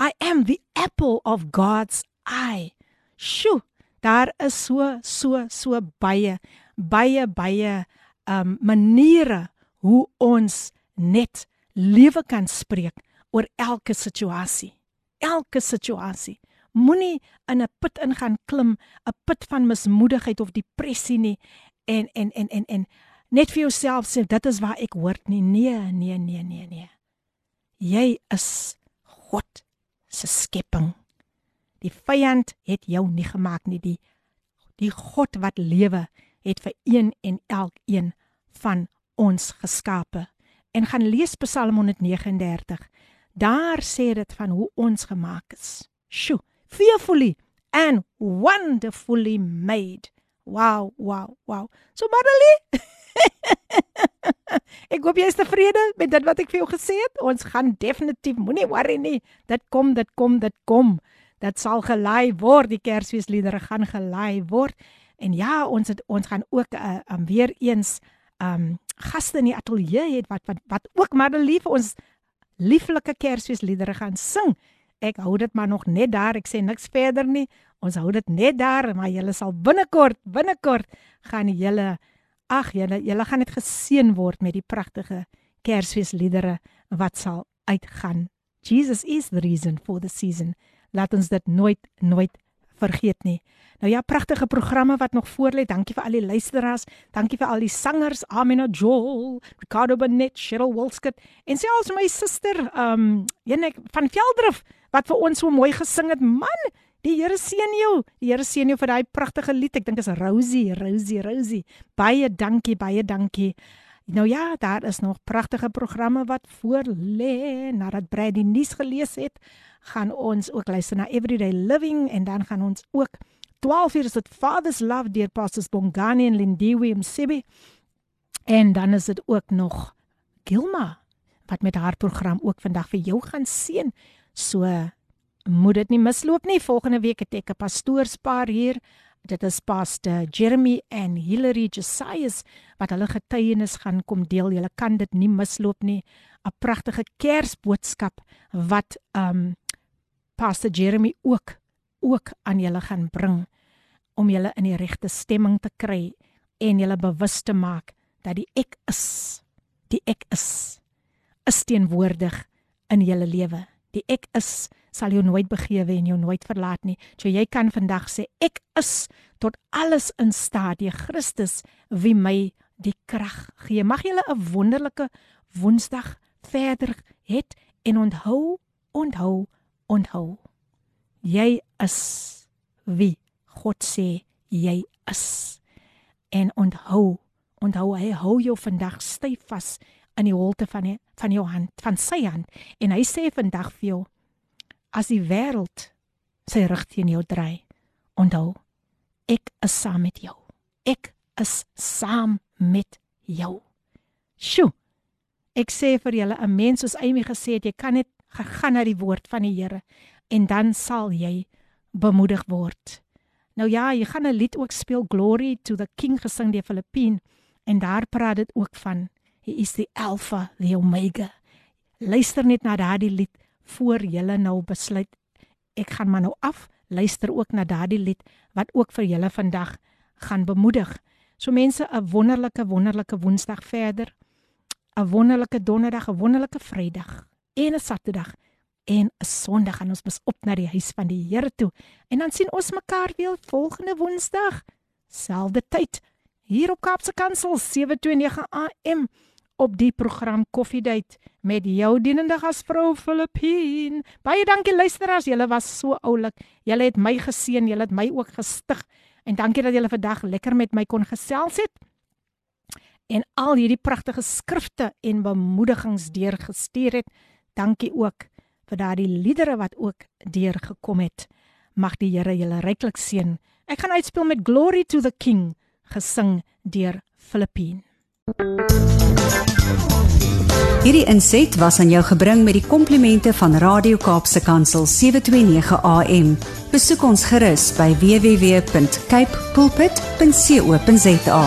I am the apple of God's eye. Sjoe, daar is so so so baie baie baie um maniere hoe ons net lewe kan spreek oor elke situasie elke situasie. Moenie in 'n put ingaan klim, 'n put van mismoedigheid of depressie nie en en en en en net vir jouself sê dit is waar ek hoort nie. Nee, nee, nee, nee, nee. Jy is God se skepping. Die vyand het jou nie gemaak nie. Die die God wat lewe het vir een en elkeen van ons geskape. En gaan lees Psalm 139. Daar sê dit van hoe ons gemaak is. Sjoe, fearfully and wonderfully made. Wow, wow, wow. So Madelie. ek hoop jy is tevrede met dit wat ek vir jou gesê het. Ons gaan definitief moenie worry nie. Dit kom, dit kom, dit kom. Dit sal gelei word. Die Kersfeesliedere gaan gelei word. En ja, ons het ons gaan ook uh, um, weer eens um gaste in die ateljee het wat wat wat ook Madelie vir ons lieflike Kersfeesliedere gaan sing. Ek hou dit maar nog net daar. Ek sê niks verder nie. Ons hou dit net daar, maar julle sal binnekort, binnekort gaan julle ag julle julle gaan net geseën word met die pragtige Kersfeesliedere wat sal uitgaan. Jesus is the reason for the season. Laat ons dit nooit nooit vergeet nie. Nou ja, pragtige programme wat nog voor lê. Dankie vir al die luisteraars. Dankie vir al die sangers, Amina Joel, Ricardo Benet, Cheryl Wolskut en selfs my suster, ehm, um, Jenek van Veldrif wat vir ons so mooi gesing het. Man, die Here seën jou. Die Here seën jou vir daai pragtige lied. Ek dink is Rosie, Rosie, Rosie. Baie dankie, baie dankie. Nou ja, daar is nog pragtige programme wat voor lê nadat Brad die nuus gelees het gaan ons ook luister na Everyday Living en dan gaan ons ook 12 uur is dit Father's Love deur Pastors Bongani en Lindiwe Msebi. En dan is dit ook nog Gilma wat met haar program ook vandag vir jou gaan seën. So moet dit nie misloop nie. Volgende week het ek 'n pastoorspaar hier. Dit is Pastor Jeremy en Hilary Josias wat hulle getuienis gaan kom deel. Jy kan dit nie misloop nie. 'n Pragtige Kersboodskap wat um Pastor Jeremy ook ook aan julle gaan bring om julle in die regte stemming te kry en julle bewus te maak dat die ek is, die ek is is teenwoordig in julle lewe. Die ek is sal jou nooit begewe en jou nooit verlaat nie. So jy kan vandag sê ek is tot alles in staat deur Christus wie my die krag gee. Mag julle 'n wonderlike Woensdag verder het en onthou, onthou onthou. Jy is wie God sê jy is. En onthou, onthou hy hou jou vandag styf vas in die holte van die, van jou hand, van sy hand en hy sê vandag vir jou as die wêreld sy rug teen jou draai, onthou ek is saam met jou. Ek is saam met jou. Sjoe. Ek sê vir julle 'n mens soos Amy gesê het, jy kan net gaan na die woord van die Here en dan sal jy bemoedig word. Nou ja, jy gaan 'n lied ook speel Glory to the King gesing deur Filippine en daar praat dit ook van hy is die Alpha, die Omega. Luister net na daardie lied voor jy nou besluit ek gaan maar nou af. Luister ook na daardie lied wat ook vir julle vandag gaan bemoedig. So mense, 'n wonderlike wonderlike Woensdag verder. 'n Wonderlike Donderdag, 'n wonderlike Vrydag en 'n Saterdag en 'n Sondag gaan ons bes op na die huis van die Here toe. En dan sien ons mekaar weer volgende Woensdag, selfde tyd hier op Kaapse Kansel 729 AM op die program Koffiedייט met jou dienende gasvrou Filippine. Baie dankie luisteraars, julle was so oulik. Julle het my geseën, julle het my ook gestig en dankie dat julle vandag lekker met my kon gesels het. En al hierdie pragtige skrifte en bemoedigings deurgestuur het. Dankie ook vir daardie liedere wat ook deurgekom het. Mag die Here julle ryklik seën. Ek gaan uitspeel met Glory to the King gesing deur Filippine. Hierdie inset was aan jou gebring met die komplimente van Radio Kaapse Kansel 729 AM. Besoek ons gerus by www.cape pulpit.co.za.